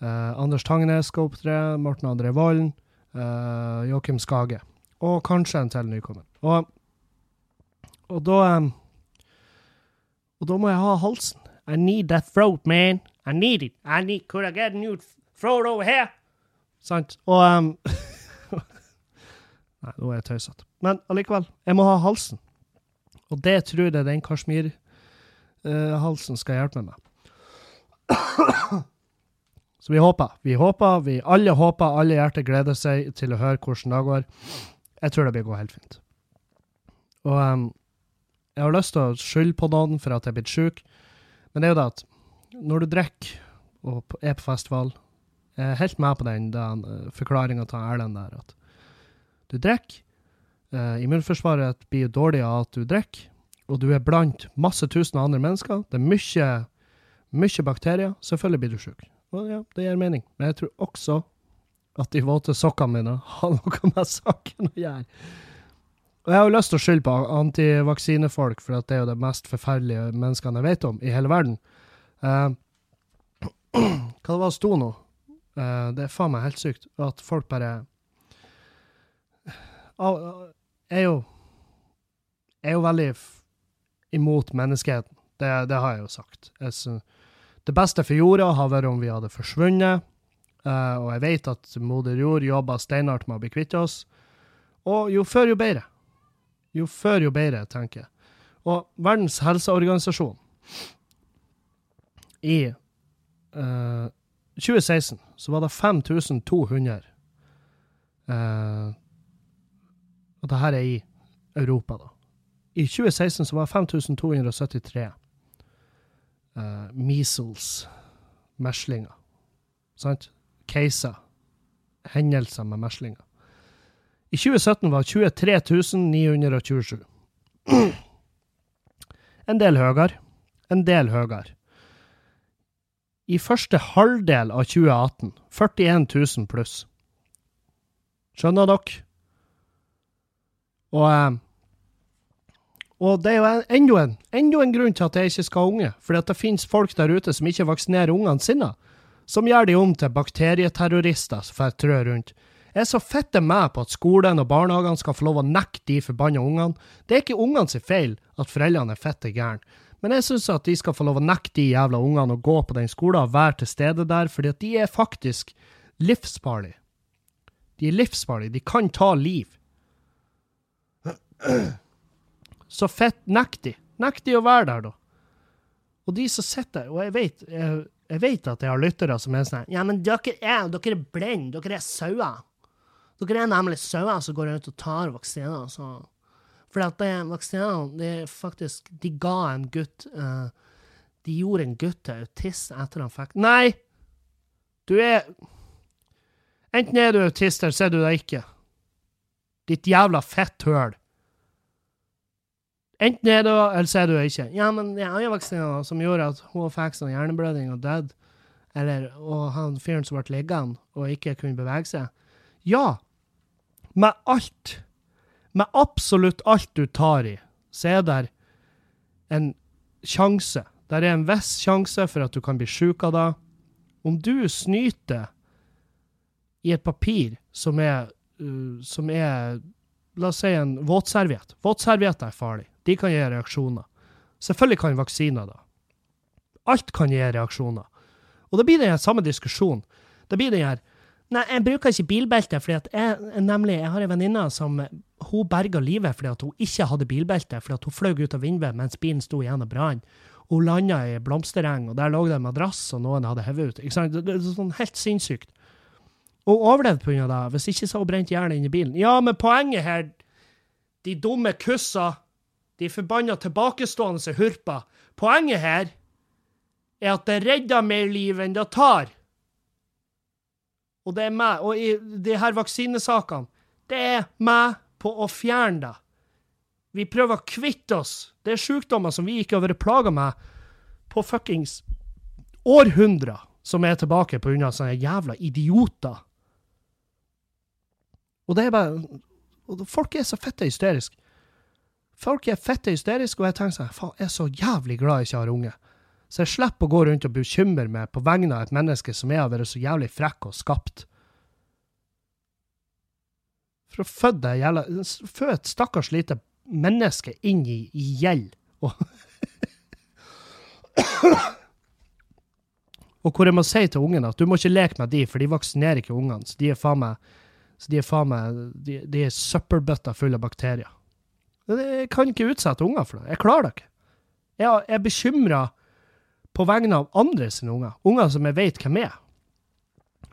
Eh, Anders Tangnes skal opptre. Morten André Volden. Eh, Joakim Skage. Og kanskje en til nykommer. Og, og da um, Og da må jeg ha halsen. I need that throat, man. I need it. I need, Could I get a new throat over here? Sant? Og um, *laughs* Nei, nå er jeg tøysete. Men allikevel, jeg må ha halsen. Og det tror jeg den kasjmirhalsen skal hjelpe meg med. *coughs* Så vi håper. Vi håper, vi alle håper, alle hjerter gleder seg til å høre hvordan det går. Jeg tror det blir gå helt fint. Og um, jeg har lyst til å skylde på noen for at jeg er blitt sjuk, men det er jo det at når du drikker og er på festival, Jeg er helt med på den, den uh, forklaringa til Erlend der, at du drikker. Uh, immunforsvaret blir dårlig av at du drikker, og du er blant masse tusen andre mennesker. Det er mye, mye bakterier. Selvfølgelig blir du sjuk. Og ja, det gir mening. Men jeg tror også at de våte sokkene mine har *laughs* noe med saken å gjøre. Og jeg har jo lyst til å skylde på antivaksinefolk, for det er jo det mest forferdelige menneskene jeg vet om i hele verden. Uh, *clears throat* hva det var det sto nå? Uh, det er faen meg helt sykt at folk bare uh, er jo er jo veldig imot menneskeheten. Det, det, har jeg jo sagt. Jeg det beste for jorda har vært om vi hadde forsvunnet. Uh, og jeg vet at moder jord jobber steinhardt med å bli kvitt oss. Og jo før, jo bedre. Jo før, jo bedre, tenker jeg. Og Verdens helseorganisasjon I uh, 2016 så var det 5200 uh, Og det her er i Europa, da. I 2016 så var 5273 uh, measles, meslinger. Sant? Caser. Hendelser med meslinger. I 2017 var det 23 927. En del høyere. En del høyere. I første halvdel av 2018 41 000 pluss. Skjønner dere? Og eh, og det er jo enda en, enda en grunn til at jeg ikke skal ha unge. Fordi at det finnes folk der ute som ikke vaksinerer ungene sine. Som gjør de om til bakterieterrorister som får trø rundt. Jeg er så fette med på at skolen og barnehagene skal få lov å nekte de forbanna ungene. Det er ikke ungene sin feil at foreldrene er fette gærne. Men jeg syns at de skal få lov å nekte de jævla ungene å gå på den skolen og være til stede der, fordi at de er faktisk livsfarlige. De er livsfarlige. De kan ta liv. Så fett nekt de. Nekt de å være der, da. Og de som sitter der, og jeg vet, jeg, jeg vet at jeg har lyttere som er sånn Ja, men dere er, dere er blinde. Dere er sauer. Dere er nemlig sauer som går rundt og tar vaksiner. Så. For at det vaksinene det faktisk De ga en gutt uh, De gjorde en gutt til autist etter han fikk Nei! Du er Enten er du autist, eller så er du det ikke. Ditt jævla fetthøl. Enten er det, eller så er du ikke. Ja, men det er jo vaksiner som gjorde at hun fikk sånn hjerneblødning og døde. Eller, og han fyren som ble liggende og ikke kunne bevege seg. Ja, med alt, med absolutt alt du tar i, så er det en sjanse. Det er en viss sjanse for at du kan bli sjuk av det. Om du snyter i et papir som er, uh, som er La oss si en våtserviett. Våtservietter er farlig. De kan gi reaksjoner. Selvfølgelig kan vaksiner da. Alt kan gi reaksjoner. Og da blir det den samme diskusjon. Da blir det her Nei, jeg bruker ikke bilbelte, at jeg, nemlig, jeg har en venninne som hun berga livet fordi at hun ikke hadde bilbelte, fordi at hun fløy ut av vinduet mens bilen sto igjen og brann. Hun landa i blomstereng, og der lå det en madrass, og noen hadde hevet ut. Ikke sant? Det, er sånn helt sinnssykt. Og overlevde pga. det. Hvis ikke så hun brent jernet inni bilen. Ja, men poenget her, de dumme kussa de forbanna tilbakestående hurpa. Poenget her er at det redder mer liv enn det tar. Og det er meg, og i de her vaksinesakene, det er meg på å fjerne det. Vi prøver å kvitte oss. Det er sykdommer som vi ikke har vært plaga med på fuckings århundrer, som er tilbake av sånne jævla idioter. Og det er bare Folk er så fitte hysteriske. Folk er fette hysteriske, og jeg tenker sånn Faen, jeg er så jævlig glad jeg ikke har unge. Så jeg slipper å gå rundt og bekymre meg på vegne av et menneske som jeg har vært så jævlig frekk og skapt. For å føde deg jævla Fø et stakkars lite menneske inn i, i gjeld. Og, og hvor jeg må si til ungene at du må ikke leke med de, for de vaksinerer ikke ungene. Så de er faen meg de er faen meg de, de er søppelbøtter fulle av bakterier. Jeg kan ikke utsette unger for det. Jeg klarer det ikke. Jeg er bekymra på vegne av andre sine unger. Unger som jeg vet hvem er.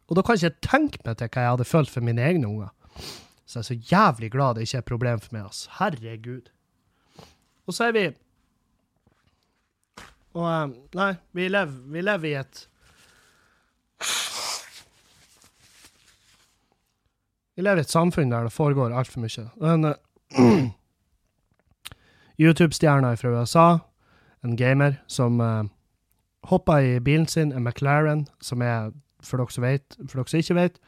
Og da kan jeg ikke tenke meg til hva jeg hadde følt for mine egne unger. Så jeg er så jævlig glad det ikke er et problem for meg. Altså. Herregud. Og så er vi Og eh, Nei, vi lever, vi lever i et Vi lever i et samfunn der det foregår altfor mye. En *clears throat* YouTube-stjerne fra USA, en gamer, som uh, hoppa i bilen sin, en McLaren, som er, for dere som, vet, for dere som ikke vet,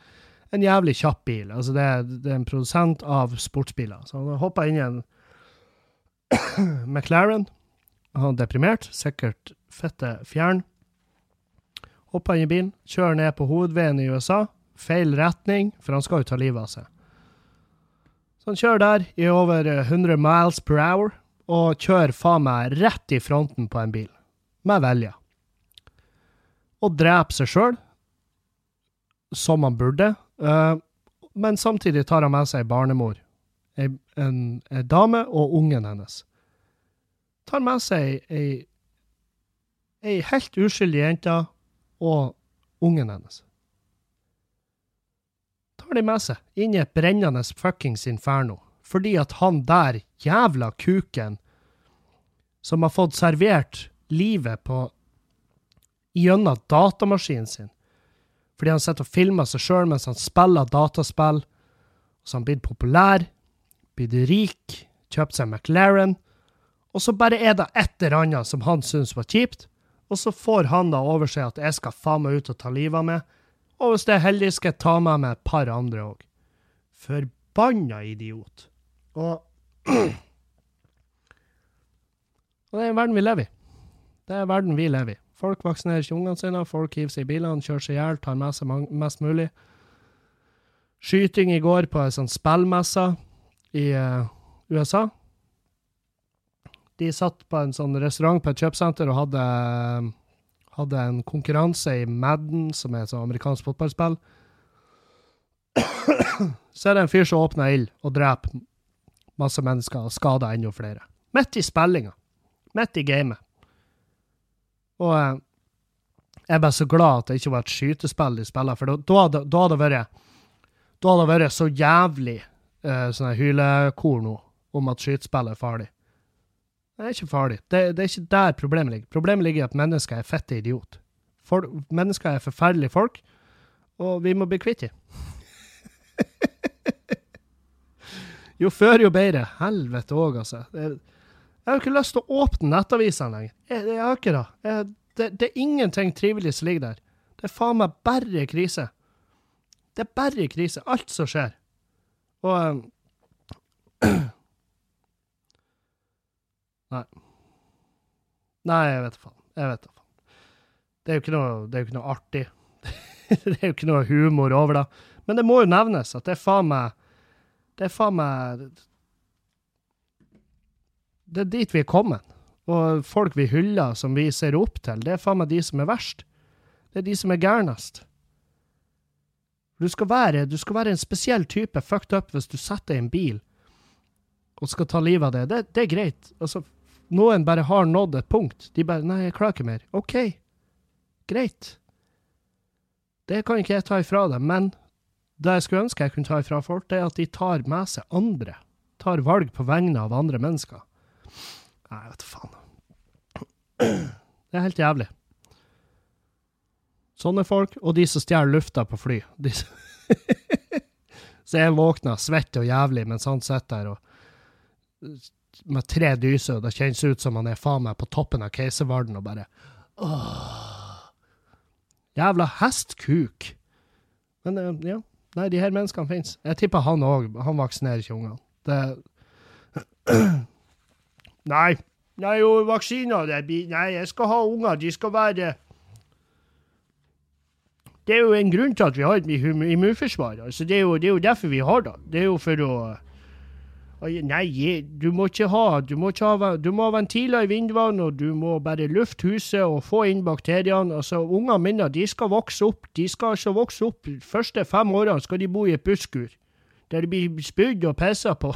en jævlig kjapp bil. Altså, det er, det er en produsent av sportsbiler. Så han hoppa inn i en *coughs* McLaren. Han er deprimert, sikkert fette fjern. Hopper inn i bilen, kjører ned på hovedveien i USA. Feil retning, for han skal jo ta livet av seg. Så han kjører der i over 100 miles per hour, og kjører faen meg rett i fronten på en bil. Med vilje. Og dreper seg sjøl, som han burde. Uh, men samtidig tar han med seg ei barnemor, ei, en, en, dame og ungen hennes. Tar med seg ei, ei helt uskyldig jente og ungen hennes. Tar de med seg inn i et brennende fuckings inferno, fordi at han der jævla kuken som har fått servert livet på gjennom datamaskinen sin, fordi han sitter og filmer seg sjøl mens han spiller dataspill, så han blitt populær, blitt rik, kjøpt seg McLaren, og så bare er det et eller annet som han syns var kjipt, og så får han da over seg at jeg skal faen meg ut og ta livet av meg. Og hvis det er heldig, skal jeg ta med meg et par andre òg. Forbanna idiot. Og Og det er verden vi lever i. Det er verden vi lever i. Folk vaksinerer ikke ungene sine, folk hiver seg i bilene, kjører seg i hjel, tar med seg mest mulig. Skyting i går på ei sånn spillmesse i uh, USA de satt på en sånn restaurant på et kjøpesenter og hadde, hadde en konkurranse i Madden, som er et sånn amerikansk fotballspill. *clears throat* Så er det en fyr som åpner ild og dreper masse mennesker og skada enda flere. Midt i spillinga. Midt i gamet. Og eh, jeg er bare så glad at det ikke var et skytespill de spiller, for da hadde det vært da hadde det vært så jævlig eh, sånn hylekor nå om at skytespill er farlig. Det er ikke farlig. Det, det, er ikke der problemet ligger. Problemet ligger i at mennesker er fette idiot. For, mennesker er forferdelige folk, og vi må bli kvitt dem. Jo før, jo bedre. Helvete òg, altså. Jeg, jeg har ikke lyst til å åpne nettavisene lenger. Jeg, jeg, har ikke det. Jeg, det. Det er ingenting trivelig som ligger der. Det er faen meg bare krise. Det er bare krise. Alt som skjer. Og um, *clears throat* Nei. Nei, jeg vet da faen. Jeg vet da faen. Det er jo ikke noe, det er jo ikke noe artig. *laughs* det er jo ikke noe humor over det. Men det må jo nevnes at det er faen meg Det er faen meg Det er dit vi er kommet. Og folk vi hyller, som vi ser opp til, det er faen meg de som er verst. Det er de som er gærnest. Du skal være, du skal være en spesiell type fucked up hvis du setter deg i en bil og skal ta livet av det. Det, det er greit. Altså, noen bare har nådd et punkt. De bare 'Nei, jeg klarer ikke mer'. OK, greit. Det kan ikke jeg ta ifra dem, men det jeg skulle ønske jeg kunne ta ifra folk, det er at de tar med seg andre. Tar valg på vegne av andre mennesker. Nei, vet du faen. Det er helt jævlig. Sånne folk, og de som stjeler lufta på fly. De *laughs* så jeg våkner svett og jævlig mens han sitter der og med tre dyser, og det kjennes ut som han er faen meg på toppen av Keiservarden og bare åh. Jævla hestkuk. Men eh, ja, nei, de her menneskene fins. Jeg tipper han òg. Han vaksinerer ikke ungene. Det *clears throat* Nei. Nei, jo, vaksiner det blir Nei, jeg skal ha unger. De skal være Det er jo en grunn til at vi har et immunforsvar. Altså, det, er jo, det er jo derfor vi har det. Det er jo for å Nei, du må ikke ha Du må, ha, du må ha ventiler i vinduene, og du må bare lufte huset og få inn bakteriene. Altså, Ungene mine de skal vokse opp. De skal ikke vokse opp første fem årene skal de bo i et busskur. Der de blir spydd og pissa på.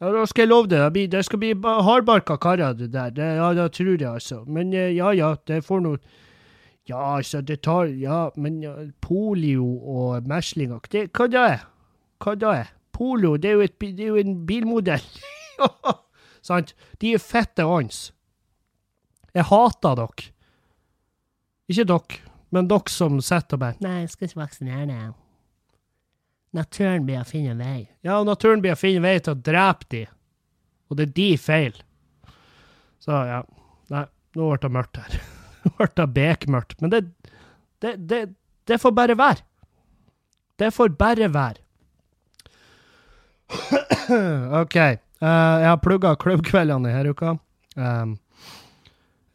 Ja, da skal jeg love deg. Det, skal bli hardbarka karer, det der. Det, ja, det tror jeg, altså. Men eh, ja, ja, det får nå ja, altså, det tar Ja, men polio og meslinger det, Hva da? Hva da? Polo, det er jo, et, det er jo en bilmodell. *laughs* Sant? De er fette ånds. Jeg hater dere. Ikke dere. Men dere som sitter og bare Nei, jeg skal ikke vaksinere deg. Naturen blir å finne en vei. Ja, naturen blir å finne vei til å drepe de. Og det er de feil. Så ja. Nei, nå ble det mørkt her. *laughs* Ble bekmørkt. Men det, det, det, det får bare være. Det får bare være. *clears throat* OK. Uh, jeg har plugga klubbkveldene denne uka. Um,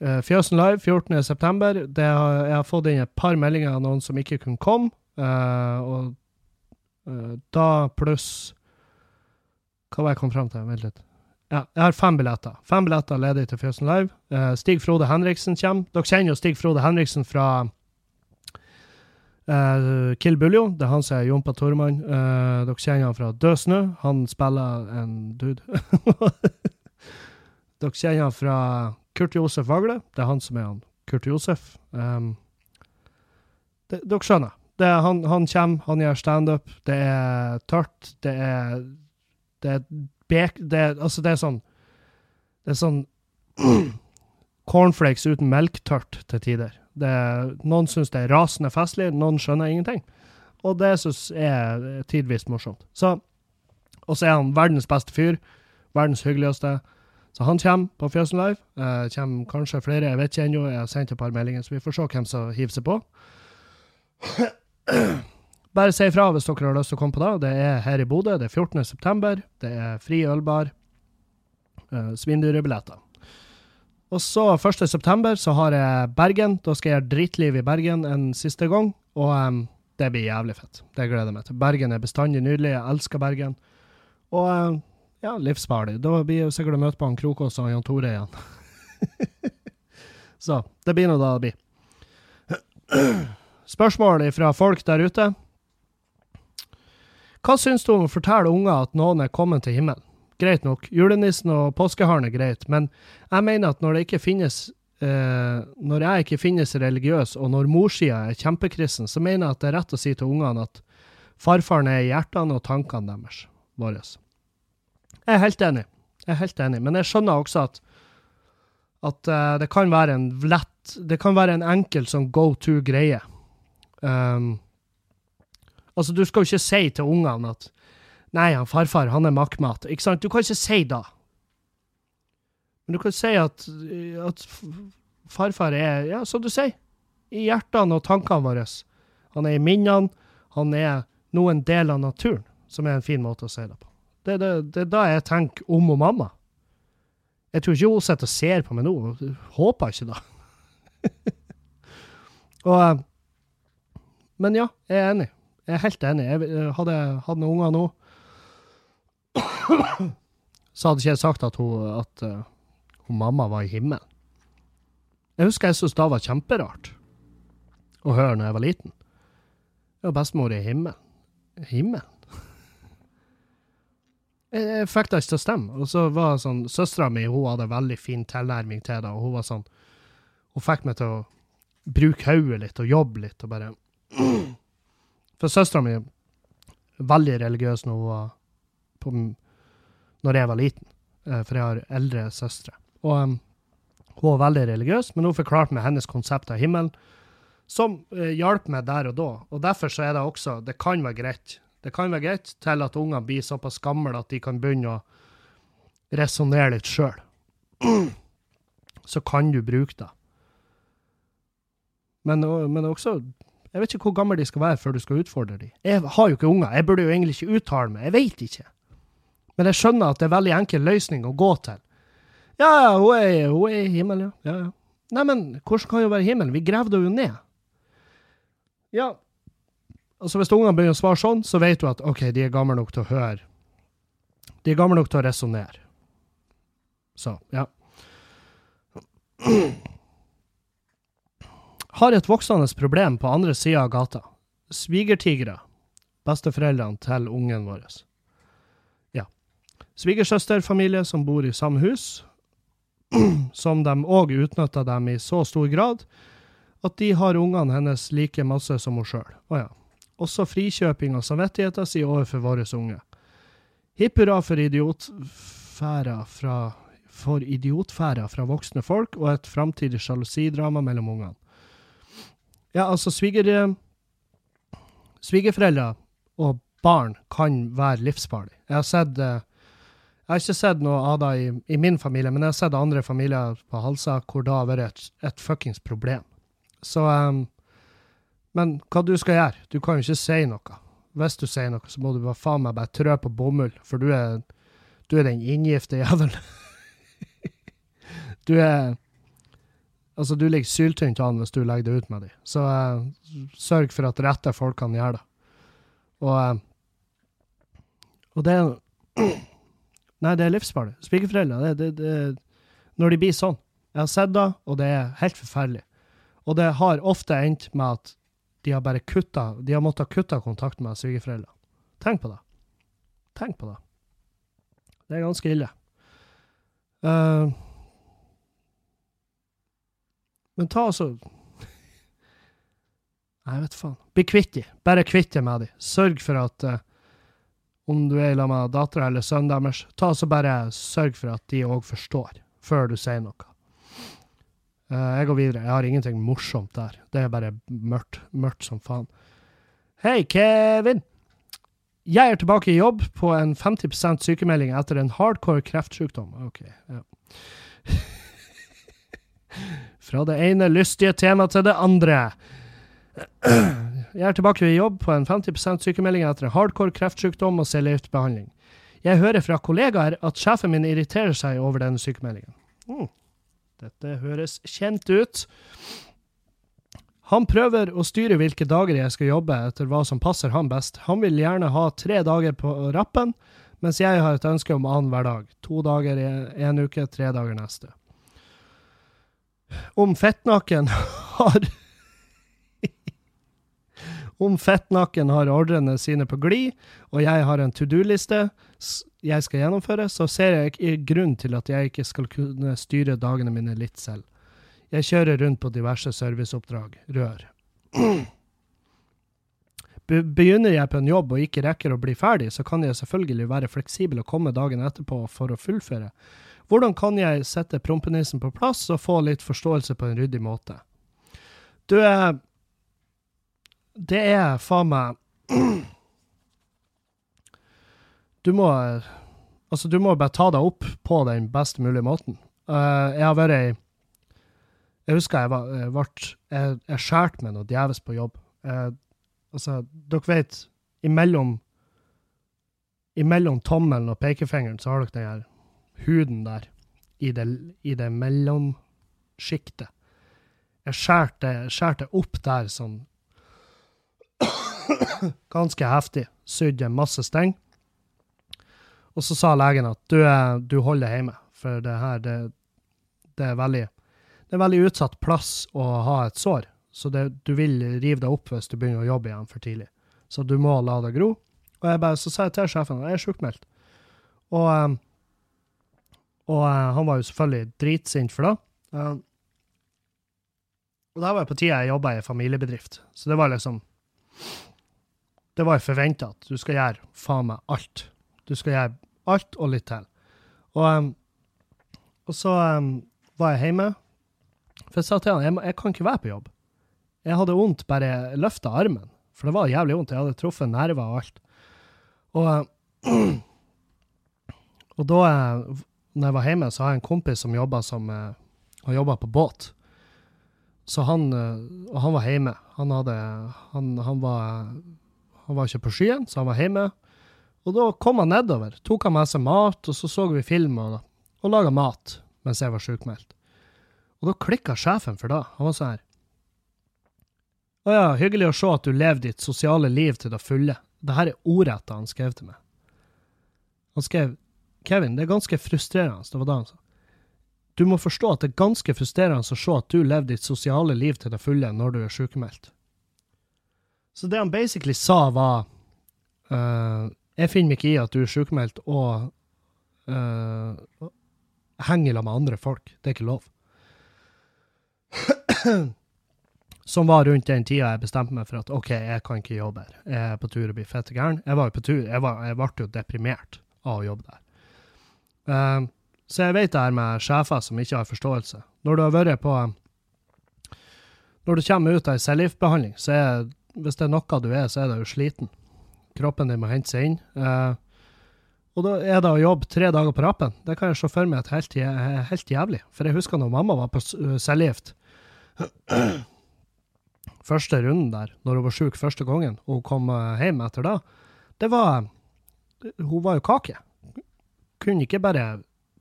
uh, Fjøsen Live 14.9. Jeg har fått inn et par meldinger av noen som ikke kunne komme. Uh, og da pluss Hva var jeg kom fram til? Vent litt. Ja, jeg har fem billetter. Fem billetter ledig til Fjøsen Live. Uh, Stig Frode Henriksen kommer. Dere kjenner jo Stig Frode Henriksen fra uh, Kill Buljo. Det er han som er Jompa Tormann. Uh, dere kjenner han fra Død. Han spiller en dude. *laughs* dere kjenner han fra Kurt Josef Vagle. Det er han som er han. Kurt Josef. Um, det, dere skjønner. Er, han, han kommer, han gjør standup. Det er tørt. Det er Det er bek... Det altså, det er sånn Det er sånn *clears throat* cornflakes uten melk-tørt til tider. Det noen syns det er rasende festlig, noen skjønner ingenting. Og det syns jeg er tidvis morsomt. Så, og så er han verdens beste fyr. Verdens hyggeligste. Så han kommer på Fjøsen Live. Eh, kommer kanskje flere, jeg vet ikke ennå. Jeg har sendt et par meldinger, så vi får se hvem som hiver seg på. *clears throat* Bare si ifra hvis dere har lyst til å komme på det. Det er her i Bodø. Det er 14. september. Det er fri ølbar. Uh, Svindyrebilletter. Og så 1. september så har jeg Bergen. Da skal jeg gjøre Drittliv i Bergen en siste gang. Og um, det blir jævlig fett. Det gleder jeg meg til. Bergen er bestandig nydelig. Jeg elsker Bergen. Og em, ja, livsfarlig. Da blir jeg sikkert å møte på han Krokås og Jan Tore igjen. *laughs* så det blir nå da det blir. *clears throat* Spørsmål fra folk der ute. Hva syns du om å fortelle unger at noen er kommet til himmelen? Greit nok, julenissen og påskeharen er greit, men jeg mener at når det ikke finnes eh, Når jeg ikke finnes religiøs, og når morssida er kjempekristen, så mener jeg at det er rett å si til ungene at farfaren er i hjertene og tankene deres. Våre. Jeg er helt enig. Jeg er helt enig, men jeg skjønner også at at uh, det kan være en lett Det kan være en enkel sånn go to-greie. Um, altså, du skal jo ikke si til ungene at Nei, han farfar, han er makkmat. Ikke sant? Du kan ikke si da. Men du kan si at, at farfar er, ja, som du sier, i hjertene og tankene våre. Han er i minnene. Han er nå en del av naturen, som er en fin måte å si det på. Det er da jeg tenker om og mamma. Jeg tror ikke hun sitter og ser på meg nå. Håper ikke det. *laughs* og, eh, men ja, jeg er enig. Jeg er helt enig. Jeg, eh, hadde hatt noen unger nå, *coughs* så hadde ikke jeg sagt at, hun, at eh, hun mamma var i himmelen. Jeg husker jeg syntes det var kjemperart å høre når jeg var liten. Ja, bestemor i himmelen. Himmelen? *laughs* Jeg, jeg fikk det ikke til å stemme. Og så var sånn, Søstera mi hun hadde veldig fin tilnærming til det, og hun var sånn Hun fikk meg til å bruke hodet litt og jobbe litt og bare *clears throat* For søstera mi er veldig religiøs når hun var på, når jeg var liten, eh, for jeg har eldre søstre. Og um, hun var veldig religiøs, men hun forklarte meg hennes konsept av himmelen, som uh, hjalp meg der og da. Og derfor så er det også Det kan være greit. Det kan være greit til at ungene blir såpass gamle at de kan begynne å resonnere litt sjøl. Så kan du bruke det. Men, men også Jeg vet ikke hvor gamle de skal være før du skal utfordre dem. Jeg har jo ikke unger. Jeg burde jo egentlig ikke uttale meg. Jeg vet ikke. Men jeg skjønner at det er en veldig enkel løsning å gå til. Ja, ja, hun er, hun er i himmelen, ja. ja, ja. Nei, men hvordan kan hun være i himmelen? Vi gravde henne ned. Ja. Altså, hvis ungene begynner å svare sånn, så vet du at OK, de er gamle nok til å høre. De er gamle nok til å resonnere. Så, ja. Har et voksende problem på andre sida av gata. Svigertigre. Besteforeldrene til ungen vår. Ja. Svigersøsterfamilie som bor i samme hus, *clears throat* som de òg utnytter dem i så stor grad at de har ungene hennes like masse som hun sjøl. Å ja. Også frikjøping av samvittigheten si overfor våre unge. Hipp hurra for idiotfæra fra for idiotfæra fra voksne folk og et framtidig sjalusidrama mellom ungene. Ja, altså, sviger... Svigerforeldre og barn kan være livsfarlig. Jeg har sett eh, Jeg har ikke sett noe av det i, i min familie, men jeg har sett andre familier på Halsa hvor det har vært et, et fuckings problem. Så um, Men hva du skal gjøre? Du kan jo ikke si noe. Hvis du sier noe, så må du bare faen meg bare trø på bomull, for du er, du er den inngifte jævelen. *laughs* du er Altså, du ligger syltynt an hvis du legger det ut med dem. Så uh, sørg for at rette folk kan gjøre det. Og, uh, og det er *clears throat* Nei, det er livsfarlig. Svigerforeldre, det, det, det Når de blir sånn Jeg har sett det, og det er helt forferdelig. Og det har ofte endt med at de har bare kutta De har måttet kutte kontakten med svigerforeldre. Tenk på det. Tenk på det. Det er ganske ille. Eh, men ta altså Nei, vet faen. Bli kvitt de. Bare kvitt deg med de. Sørg for at uh, om du er i lag med dattera eller sønnen deres, ta så bare sørg for at de òg forstår, før du sier noe. Uh, jeg går videre. Jeg har ingenting morsomt der. Det er bare mørkt. Mørkt som faen. Hei, Kevin! Jeg er tilbake i jobb på en 50% sykemelding etter en hardcore kreftsykdom. OK, ja. *laughs* Fra det ene lystige temaet til det andre. Jeg er tilbake i jobb på en 50% sykemelding etter en hardcore kreftsykdom og cellegiftbehandling. Jeg hører fra kollegaer at sjefen min irriterer seg over denne sykemeldingen. Mm. Dette høres kjent ut. Han prøver å styre hvilke dager jeg skal jobbe etter hva som passer han best. Han vil gjerne ha tre dager på rappen, mens jeg har et ønske om annenhver dag. To dager en uke, tre dager neste. Om fettnakken har Om fettnakken har ordrene sine på glid, og jeg har en to do-liste jeg skal gjennomføre, så ser jeg ikke grunn til at jeg ikke skal kunne styre dagene mine litt selv. Jeg kjører rundt på diverse serviceoppdrag. Rør. Be begynner jeg på en jobb og ikke rekker å bli ferdig, så kan jeg selvfølgelig være fleksibel og komme dagen etterpå for å fullføre. Hvordan kan jeg sette prompenissen på plass og få litt forståelse på en ryddig måte? Du er Det er faen meg *clears throat* Du må Altså, du må bare ta deg opp på den best mulige måten. Eh, jeg har vært ei Jeg husker jeg ble Jeg, jeg skjærte meg noe djevelsk på jobb. Jeg, altså, dere vet Imellom Imellom tommelen og pekefingeren så har dere den her huden der i det, i det mellomsjiktet. Jeg skjærte, det opp der sånn *coughs* ganske heftig. Sydde masse steng. Og så sa legen at du, er, du holder hjemme, for det her det, det er veldig det er veldig utsatt plass å ha et sår, så det, du vil rive deg opp hvis du begynner å jobbe igjen for tidlig. Så du må la det gro. Og jeg bare, så sa jeg til sjefen at jeg er sjukmeldt. Og, eh, og uh, han var jo selvfølgelig dritsint for det. Uh, Og det var jo på tida jeg jobba i familiebedrift, så det var liksom Det var forventa at du skal gjøre faen meg alt. Du skal gjøre alt og litt til. Og, um, og så um, var jeg hjemme, for jeg sa til han jeg, jeg kan ikke være på jobb. Jeg hadde vondt bare jeg løfta armen, for det var jævlig vondt. Jeg hadde truffet nerver og alt. Og, *clears throat* og da når jeg var hjemme, så har jeg en kompis som jobba som eh, på båt. Så han, eh, og han var hjemme. Han, hadde, han, han, var, han var ikke på skyen, så han var hjemme. Og da kom han nedover. Tok han med seg mat, og så så vi film og, og laga mat mens jeg var sjukmeldt. Og da klikka sjefen for det. Han var sånn her Å ja, hyggelig å se at du lever ditt sosiale liv til det fulle. Det her er ordrett han skrev til meg. Han skrev Kevin, det er ganske frustrerende. Det var det han sa. Du må forstå at det er ganske frustrerende å se at du lever ditt sosiale liv til det fulle når du er sykemeldt. Så det han basically sa, var uh, Jeg finner meg ikke i at du er sykemeldt og uh, henger sammen med andre folk. Det er ikke lov. *clears throat* Som var rundt den tida jeg bestemte meg for at OK, jeg kan ikke jobbe her. Jeg er på tur å bli fette gæren. Jeg var jo på tur, jeg, var, jeg ble jo deprimert av å jobbe der. Eh, så jeg vet det her med sjefer som ikke har forståelse. Når du har vært på Når du kommer ut av ei cellegiftbehandling, så er hvis det er noe du er, så er jo sliten. Kroppen din må hente seg inn. Eh, og da er det å jobbe tre dager på rappen. Det kan jeg se for meg at helt, helt jævlig. For jeg husker når mamma var på øh, cellegift. *clears throat* Første runden der, når hun var sjuk første gangen, og hun kom eh, hjem etter da, det var Hun var jo kake. Kunne ikke bare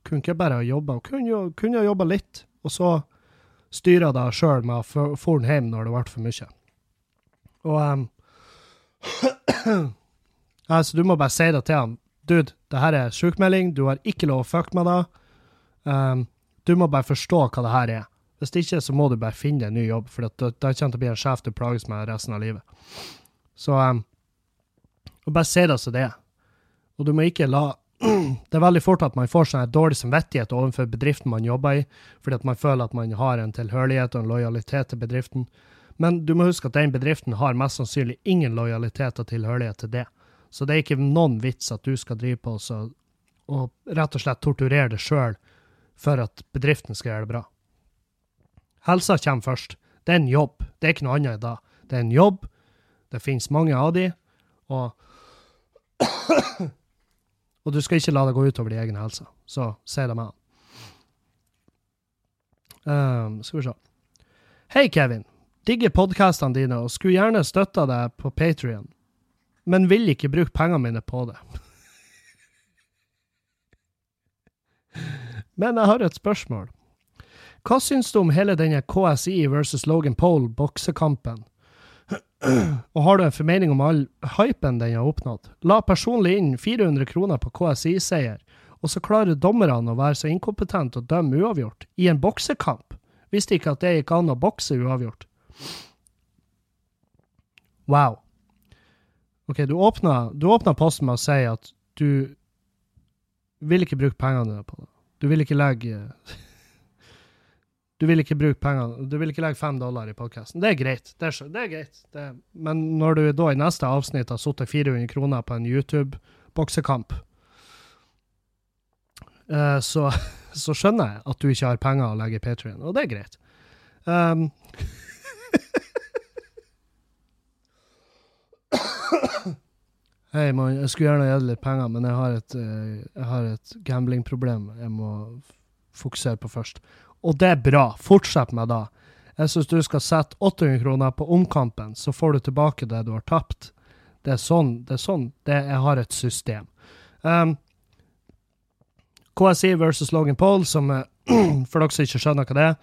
kunne ikke bare jobbe. Kunne jo kunne jo jobba litt, og så styre det sjøl med å få den hjem når det ble for mye. Og um, *clears throat* altså, du må bare si det til han. Dude, det her er sjukmelding, du har ikke lov å fucke med det. Um, du må bare forstå hva det her er. Hvis det ikke, så må du bare finne deg en ny jobb, for det, det kommer til å bli en sjef du plages med resten av livet. Så um, og bare si det som det er. Og du må ikke la *clears throat* Det er veldig fort at man får sånn dårlig samvittighet overfor bedriften man jobber i, fordi at man føler at man har en tilhørighet og en lojalitet til bedriften. Men du må huske at den bedriften har mest sannsynlig ingen lojalitet og tilhørighet til det. Så det er ikke noen vits at du skal drive på så, og rett og slett torturere deg sjøl for at bedriften skal gjøre det bra. Helsa kommer først. Det er en jobb. Det er ikke noe annet i dag. Det er en jobb. Det finnes mange av de, og *clears throat* Og du skal ikke la det gå utover din egen helse. Så si det med han. Um, skal vi se. Hei, Kevin. Digger podkastene dine og skulle gjerne støtta deg på Patrion, men vil ikke bruke pengene mine på det. *laughs* Men jeg har et spørsmål. Hva syns du om hele denne KSI versus Logan Pole boksekampen? Og har du en formening om all hypen den har oppnådd? La personlig inn 400 kroner på KSI-seier, og så klarer dommerne å være så inkompetente og dømme uavgjort i en boksekamp. Visste ikke at det gikk an å bokse uavgjort. Wow. OK, du åpna, du åpna posten med å si at du vil ikke bruke pengene dine på det. Du vil ikke legge Du vil ikke bruke pengene Du vil ikke legge fem dollar i podkasten. Det er greit. Det er, det er greit. Det, men når du da i neste avsnitt har sittet 400 kroner på en YouTube-boksekamp, eh, så, *laughs* så skjønner jeg at du ikke har penger å legge i Patrion, og det er greit. Um, *coughs* Hei. Jeg skulle gjerne gitt litt penger, men jeg har et, eh, jeg har et gamblingproblem jeg må fokusere på først. Og det er bra. Fortsett med det. Jeg syns du skal sette 800 kroner på omkampen, så får du tilbake det du har tapt. Det er sånn. det er sånn. Det, jeg har et system. Um, KSI versus Logan Paul, som *clears throat* for dere som ikke skjønner hva det er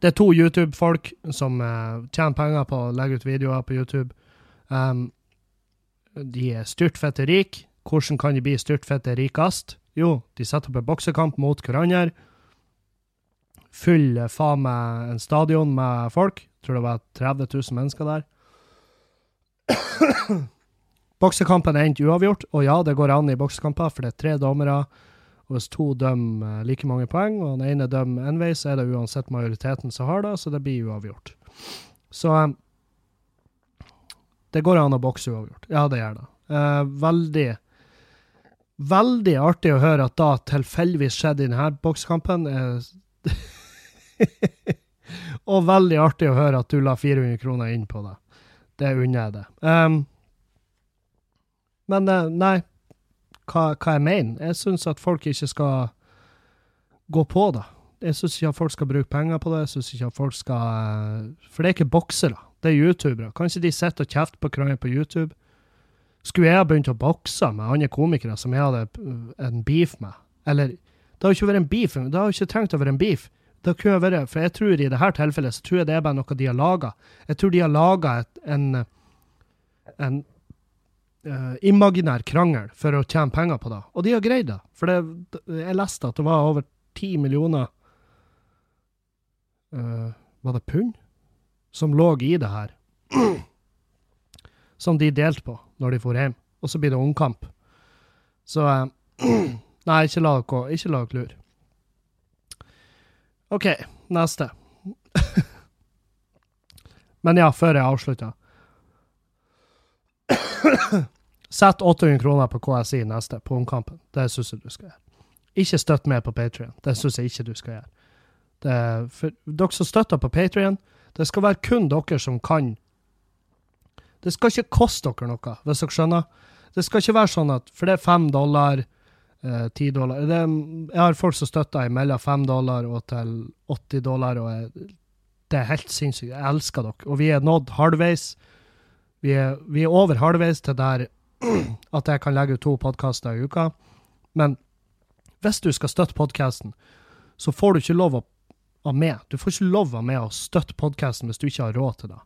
Det er to YouTube-folk som uh, tjener penger på å legge ut videoer på YouTube. Um, de er styrtfette rike. Hvordan kan de bli styrtfette rikest? Jo, de setter opp en boksekamp mot hverandre. Fyller faen meg en stadion med folk. Jeg Tror det var 30 000 mennesker der. *coughs* Boksekampen er endt uavgjort, og ja, det går an i boksekamper, for det er tre dommere. Og hvis to dømmer eh, like mange poeng, og den ene dømmer én vei, så er det uansett majoriteten som har det, så det blir uavgjort. Så eh, det går an å bokse uavgjort. Ja, det gjør det. Eh, veldig Veldig artig å høre at da tilfeldigvis skjedde i denne boksekampen. Eh, *laughs* *laughs* og veldig artig å høre at du la 400 kroner inn på det. Det unner jeg deg. Um, men eh, nei, hva, hva jeg mener? Jeg syns at folk ikke skal gå på det. Jeg syns ikke at folk skal bruke penger på det. Jeg synes ikke at folk skal eh, For det er ikke boksere, det er youtubere. Kanskje de sitter og kjefter på hverandre på YouTube? Skulle jeg ha begynt å bokse med andre komikere som jeg hadde eh, en beef med? Eller Det har jo ikke vært en beef, det har jo ikke trengt å være en beef. Det kunne vært, For jeg tror i dette tilfellet så tror jeg det er bare noe de har laga. Jeg tror de har laga en, en uh, imaginær krangel for å tjene penger på det. Og de har greid det. For det, jeg leste at det var over ti millioner uh, Var det pund? Som lå i det her. *clears throat* Som de delte på når de for hjem. Og så blir det omkamp. Så uh, *clears throat* Nei, ikke la dere. Ikke la dere lure. OK, neste. Men ja, før jeg avslutter. Sett 800 kroner på KSI neste, på omkampen. Det syns jeg du skal gjøre. Ikke støtt med på Patrion. Det syns jeg ikke du skal gjøre. For dere som støtter på Patrion, Det skal være kun dere som kan Det skal ikke koste dere noe, hvis dere skjønner. Det skal ikke være sånn at For det er fem dollar, eh, ti dollar det, Jeg har folk som støtter mellom 5 dollar og til 80 dollar, og jeg, det er helt sinnssykt. Jeg elsker dere. Og vi er nådd halvveis. Vi er, vi er over halvveis til der *clears throat* at jeg kan legge ut to podkaster i uka. Men hvis du skal støtte podkasten, så får du ikke lov å være med. Du får ikke lov å være med og støtte podkasten hvis du ikke har råd til det.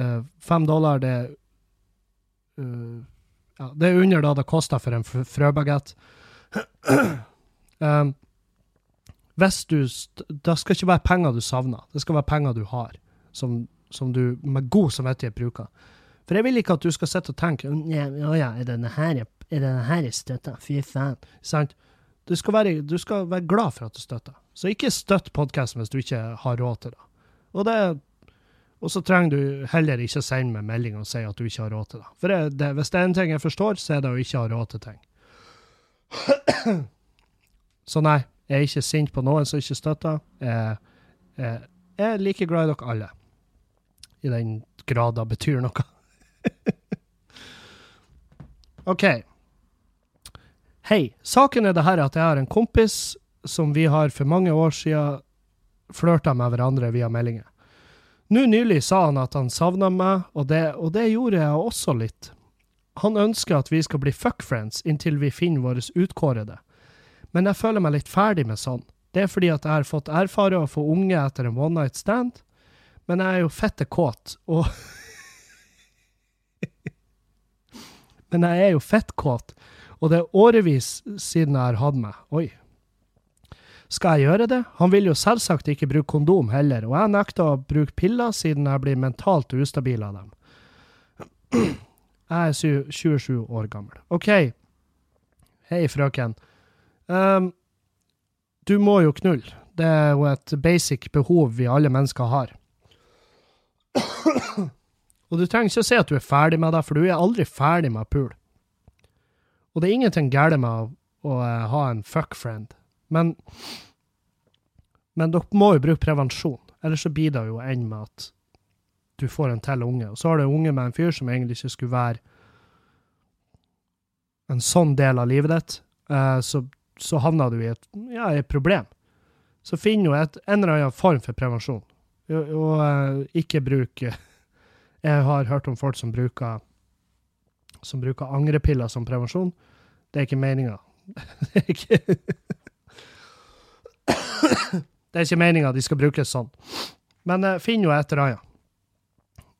Eh, fem dollar, det er eh, ja, Det er under det det koster for en fr- frøbagett. um, hvis du Det skal ikke være penger du savner, det skal være penger du har, som, som du med god samvittighet bruker. For jeg vil ikke at du skal sitte og tenke Å Ja, ja, er denne her jeg, er støtter? Fy faen. Sant? Du skal, være, du skal være glad for at du støtter. Så ikke støtt podkasten hvis du ikke har råd til det. Og, det, og så trenger du heller ikke sende meg melding og si at du ikke har råd til det. For det, det, hvis det er en ting jeg forstår, så er det å ikke ha råd til ting. *clears throat* Så nei, jeg er ikke sint på noen som ikke støtter. Jeg, jeg, jeg er like glad i dere alle. I den grad det betyr noe. *laughs* OK. Hei. Saken er det her at jeg har en kompis som vi har for mange år siden flørta med hverandre via meldinger. Nå nylig sa han at han savna meg, og det, og det gjorde jeg også litt. Han ønsker at vi skal bli fuckfriends inntil vi finner våre utkårede. Men jeg føler meg litt ferdig med sånn. Det er fordi at jeg har fått erfare å få unge etter en one night stand, men jeg er jo fette kåt, og *laughs* Men jeg er jo fettkåt, og det er årevis siden jeg har hatt meg. Oi. Skal jeg gjøre det? Han vil jo selvsagt ikke bruke kondom heller, og jeg nekter å bruke piller siden jeg blir mentalt ustabil av dem. Jeg er 27 år gammel. OK. Hei, frøken. Um, du må jo knulle. Det er jo et basic behov vi alle mennesker har. Og du trenger ikke å si at du er ferdig med det, for du er aldri ferdig med pul. Og det er ingenting galt med å, å eh, ha en fuckfriend, men men dere må jo bruke prevensjon, ellers så blir det jo enn med at du får en til unge. Og så har du unge med en fyr som egentlig ikke skulle være en sånn del av livet ditt, eh, så, så havner du i et, ja, et problem. Så finn jo et, en eller annen form for prevensjon. Og, og eh, ikke bruk eh, Jeg har hørt om folk som bruker som bruker angrepiller som prevensjon. Det er ikke meninga. *laughs* Det er ikke Det er ikke meninga de skal brukes sånn. Men uh, finn jo et eller annet.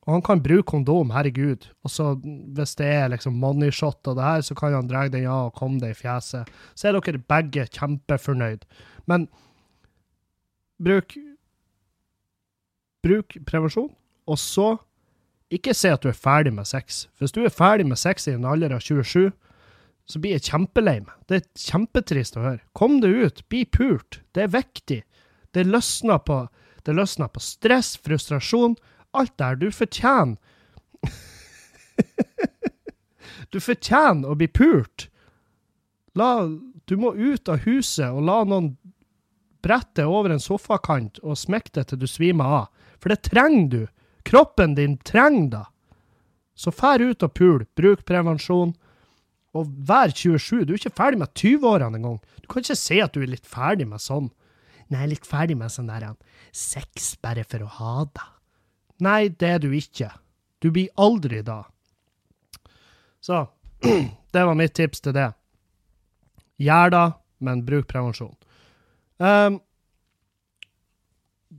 Og han kan bruke kondom, herregud. Og så hvis det er liksom money shot og det her, så kan han dra den av og komme det i fjeset. Så er dere begge kjempefornøyd. Men bruk Bruk prevensjon, og så ikke si at du er ferdig med sex. Hvis du er ferdig med sex i en alder av 27, så blir jeg kjempelei meg. Det er kjempetrist å høre. Kom deg ut, bli pult. Det er viktig. Det løsner på, det løsner på stress, frustrasjon, alt det her. Du fortjener *laughs* Du fortjener å bli pult. La, du må ut av huset og la noen brette over en sofakant og smekke det til du svimer av. For det trenger du. Kroppen din trenger det. Så fær ut og pul. Bruk prevensjon. Og vær 27. Du er ikke ferdig med 20-årene engang. Du kan ikke si at du er litt ferdig med sånn. Nei, litt ferdig med sånn der sex bare for å ha det. Nei, det er du ikke. Du blir aldri da. Så *clears throat* det var mitt tips til det. Gjør det, men bruk prevensjon. Um,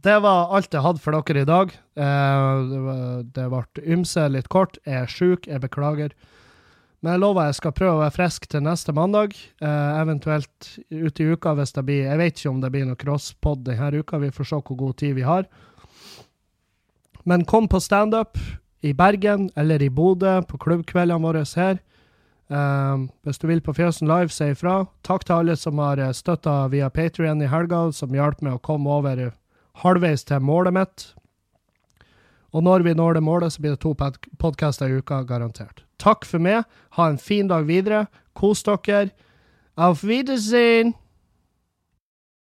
det var alt jeg hadde for dere i dag. Uh, det ble ymse litt kort. Jeg er sjuk, jeg beklager. Men jeg lover jeg skal prøve å være frisk til neste mandag. Eh, eventuelt ute i uka hvis det blir Jeg vet ikke om det blir noe crosspod denne uka. Vi får se hvor god tid vi har. Men kom på standup i Bergen eller i Bodø på klubbkveldene våre her. Eh, hvis du vil på Fjøsen Live, si ifra. Takk til alle som har støtta via Patrion i helga, som hjalp meg å komme over halvveis til målet mitt. Og når vi når det målet, så blir det to podkaster i uka, garantert. Takk for meg. Ha en fin dag videre. Kos dere. Auf Wiedersehen!